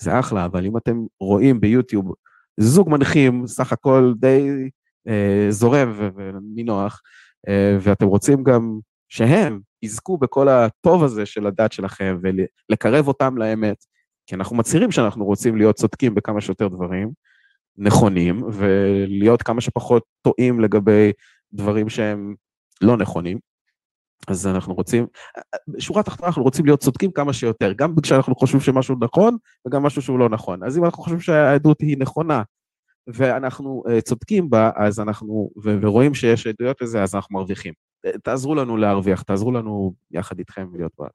Speaker 1: זה אחלה, אבל אם אתם רואים ביוטיוב זוג מנחים, סך הכל די אה, זורם ונינוח, אה, ואתם רוצים גם שהם יזכו בכל הטוב הזה של הדת שלכם ולקרב אותם לאמת, כי אנחנו מצהירים שאנחנו רוצים להיות צודקים בכמה שיותר דברים נכונים, ולהיות כמה שפחות טועים לגבי דברים שהם לא נכונים. אז אנחנו רוצים, בשורה התחתונה אנחנו רוצים להיות צודקים כמה שיותר, גם כשאנחנו חושבים שמשהו נכון וגם משהו שהוא לא נכון. אז אם אנחנו חושבים שהעדות היא נכונה ואנחנו uh, צודקים בה, אז אנחנו, ורואים שיש עדויות לזה, אז אנחנו מרוויחים. תעזרו לנו להרוויח, תעזרו לנו יחד איתכם להיות בה.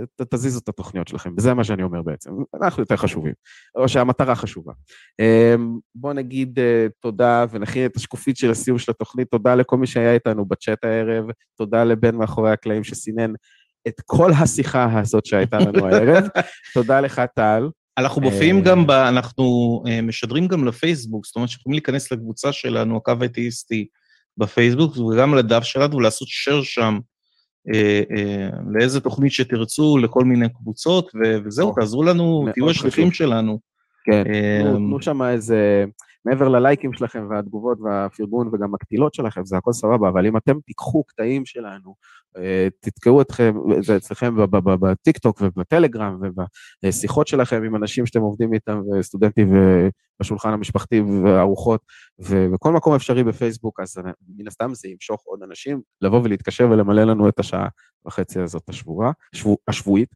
Speaker 1: ת, תזיזו את התוכניות שלכם, וזה מה שאני אומר בעצם, אנחנו יותר חשובים, או שהמטרה חשובה. אמ, בואו נגיד אה, תודה ונכין את השקופית של הסיום של התוכנית, תודה לכל מי שהיה איתנו בצ'אט הערב, תודה לבן מאחורי הקלעים שסינן את כל השיחה הזאת שהייתה לנו הערב, תודה לך טל.
Speaker 2: אנחנו מופיעים אה, גם, ב, אנחנו אה, משדרים גם לפייסבוק, זאת אומרת שיכולים להיכנס לקבוצה שלנו, הקו האתאיסטי בפייסבוק, וגם לדף שלנו, ולעשות share שם לאיזה תוכנית שתרצו, לכל מיני קבוצות, וזהו, תעזרו לנו, תהיו השליחים שלנו.
Speaker 1: כן, אה, תנו שם איזה, מעבר ללייקים שלכם והתגובות והפרגון וגם הקטילות שלכם, זה הכל סבבה, אבל אם אתם תיקחו קטעים שלנו, תתקעו אתכם, זה אצלכם בטיקטוק ובטלגרם ובשיחות שלכם עם אנשים שאתם עובדים איתם, וסטודנטים בשולחן המשפחתי וארוחות, ובכל מקום אפשרי בפייסבוק, אז מן הסתם זה ימשוך עוד אנשים לבוא ולהתקשר ולמלא לנו את השעה וחצי הזאת השבועה, שבוע, השבועית.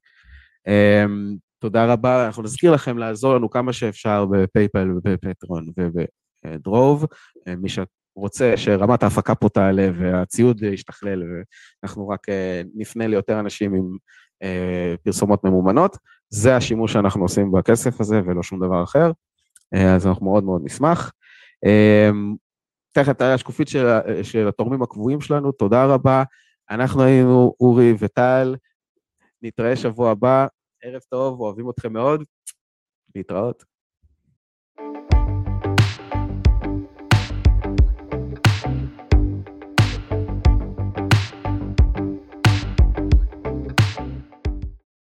Speaker 1: אמ, תודה רבה, אנחנו נזכיר לכם לעזור לנו כמה שאפשר בפייפל ובפטרון ובדרוב, מי שרוצה שרמת ההפקה פה תעלה והציוד ישתכלל, ואנחנו רק אה, נפנה ליותר אנשים עם אה, פרסומות ממומנות, זה השימוש שאנחנו עושים בכסף הזה ולא שום דבר אחר. אה, אז אנחנו מאוד מאוד נשמח. תכף תראה השקופית של, של התורמים הקבועים שלנו, תודה רבה. אנחנו היינו אורי וטל, נתראה שבוע הבא, ערב טוב, אוהבים אתכם מאוד, להתראות.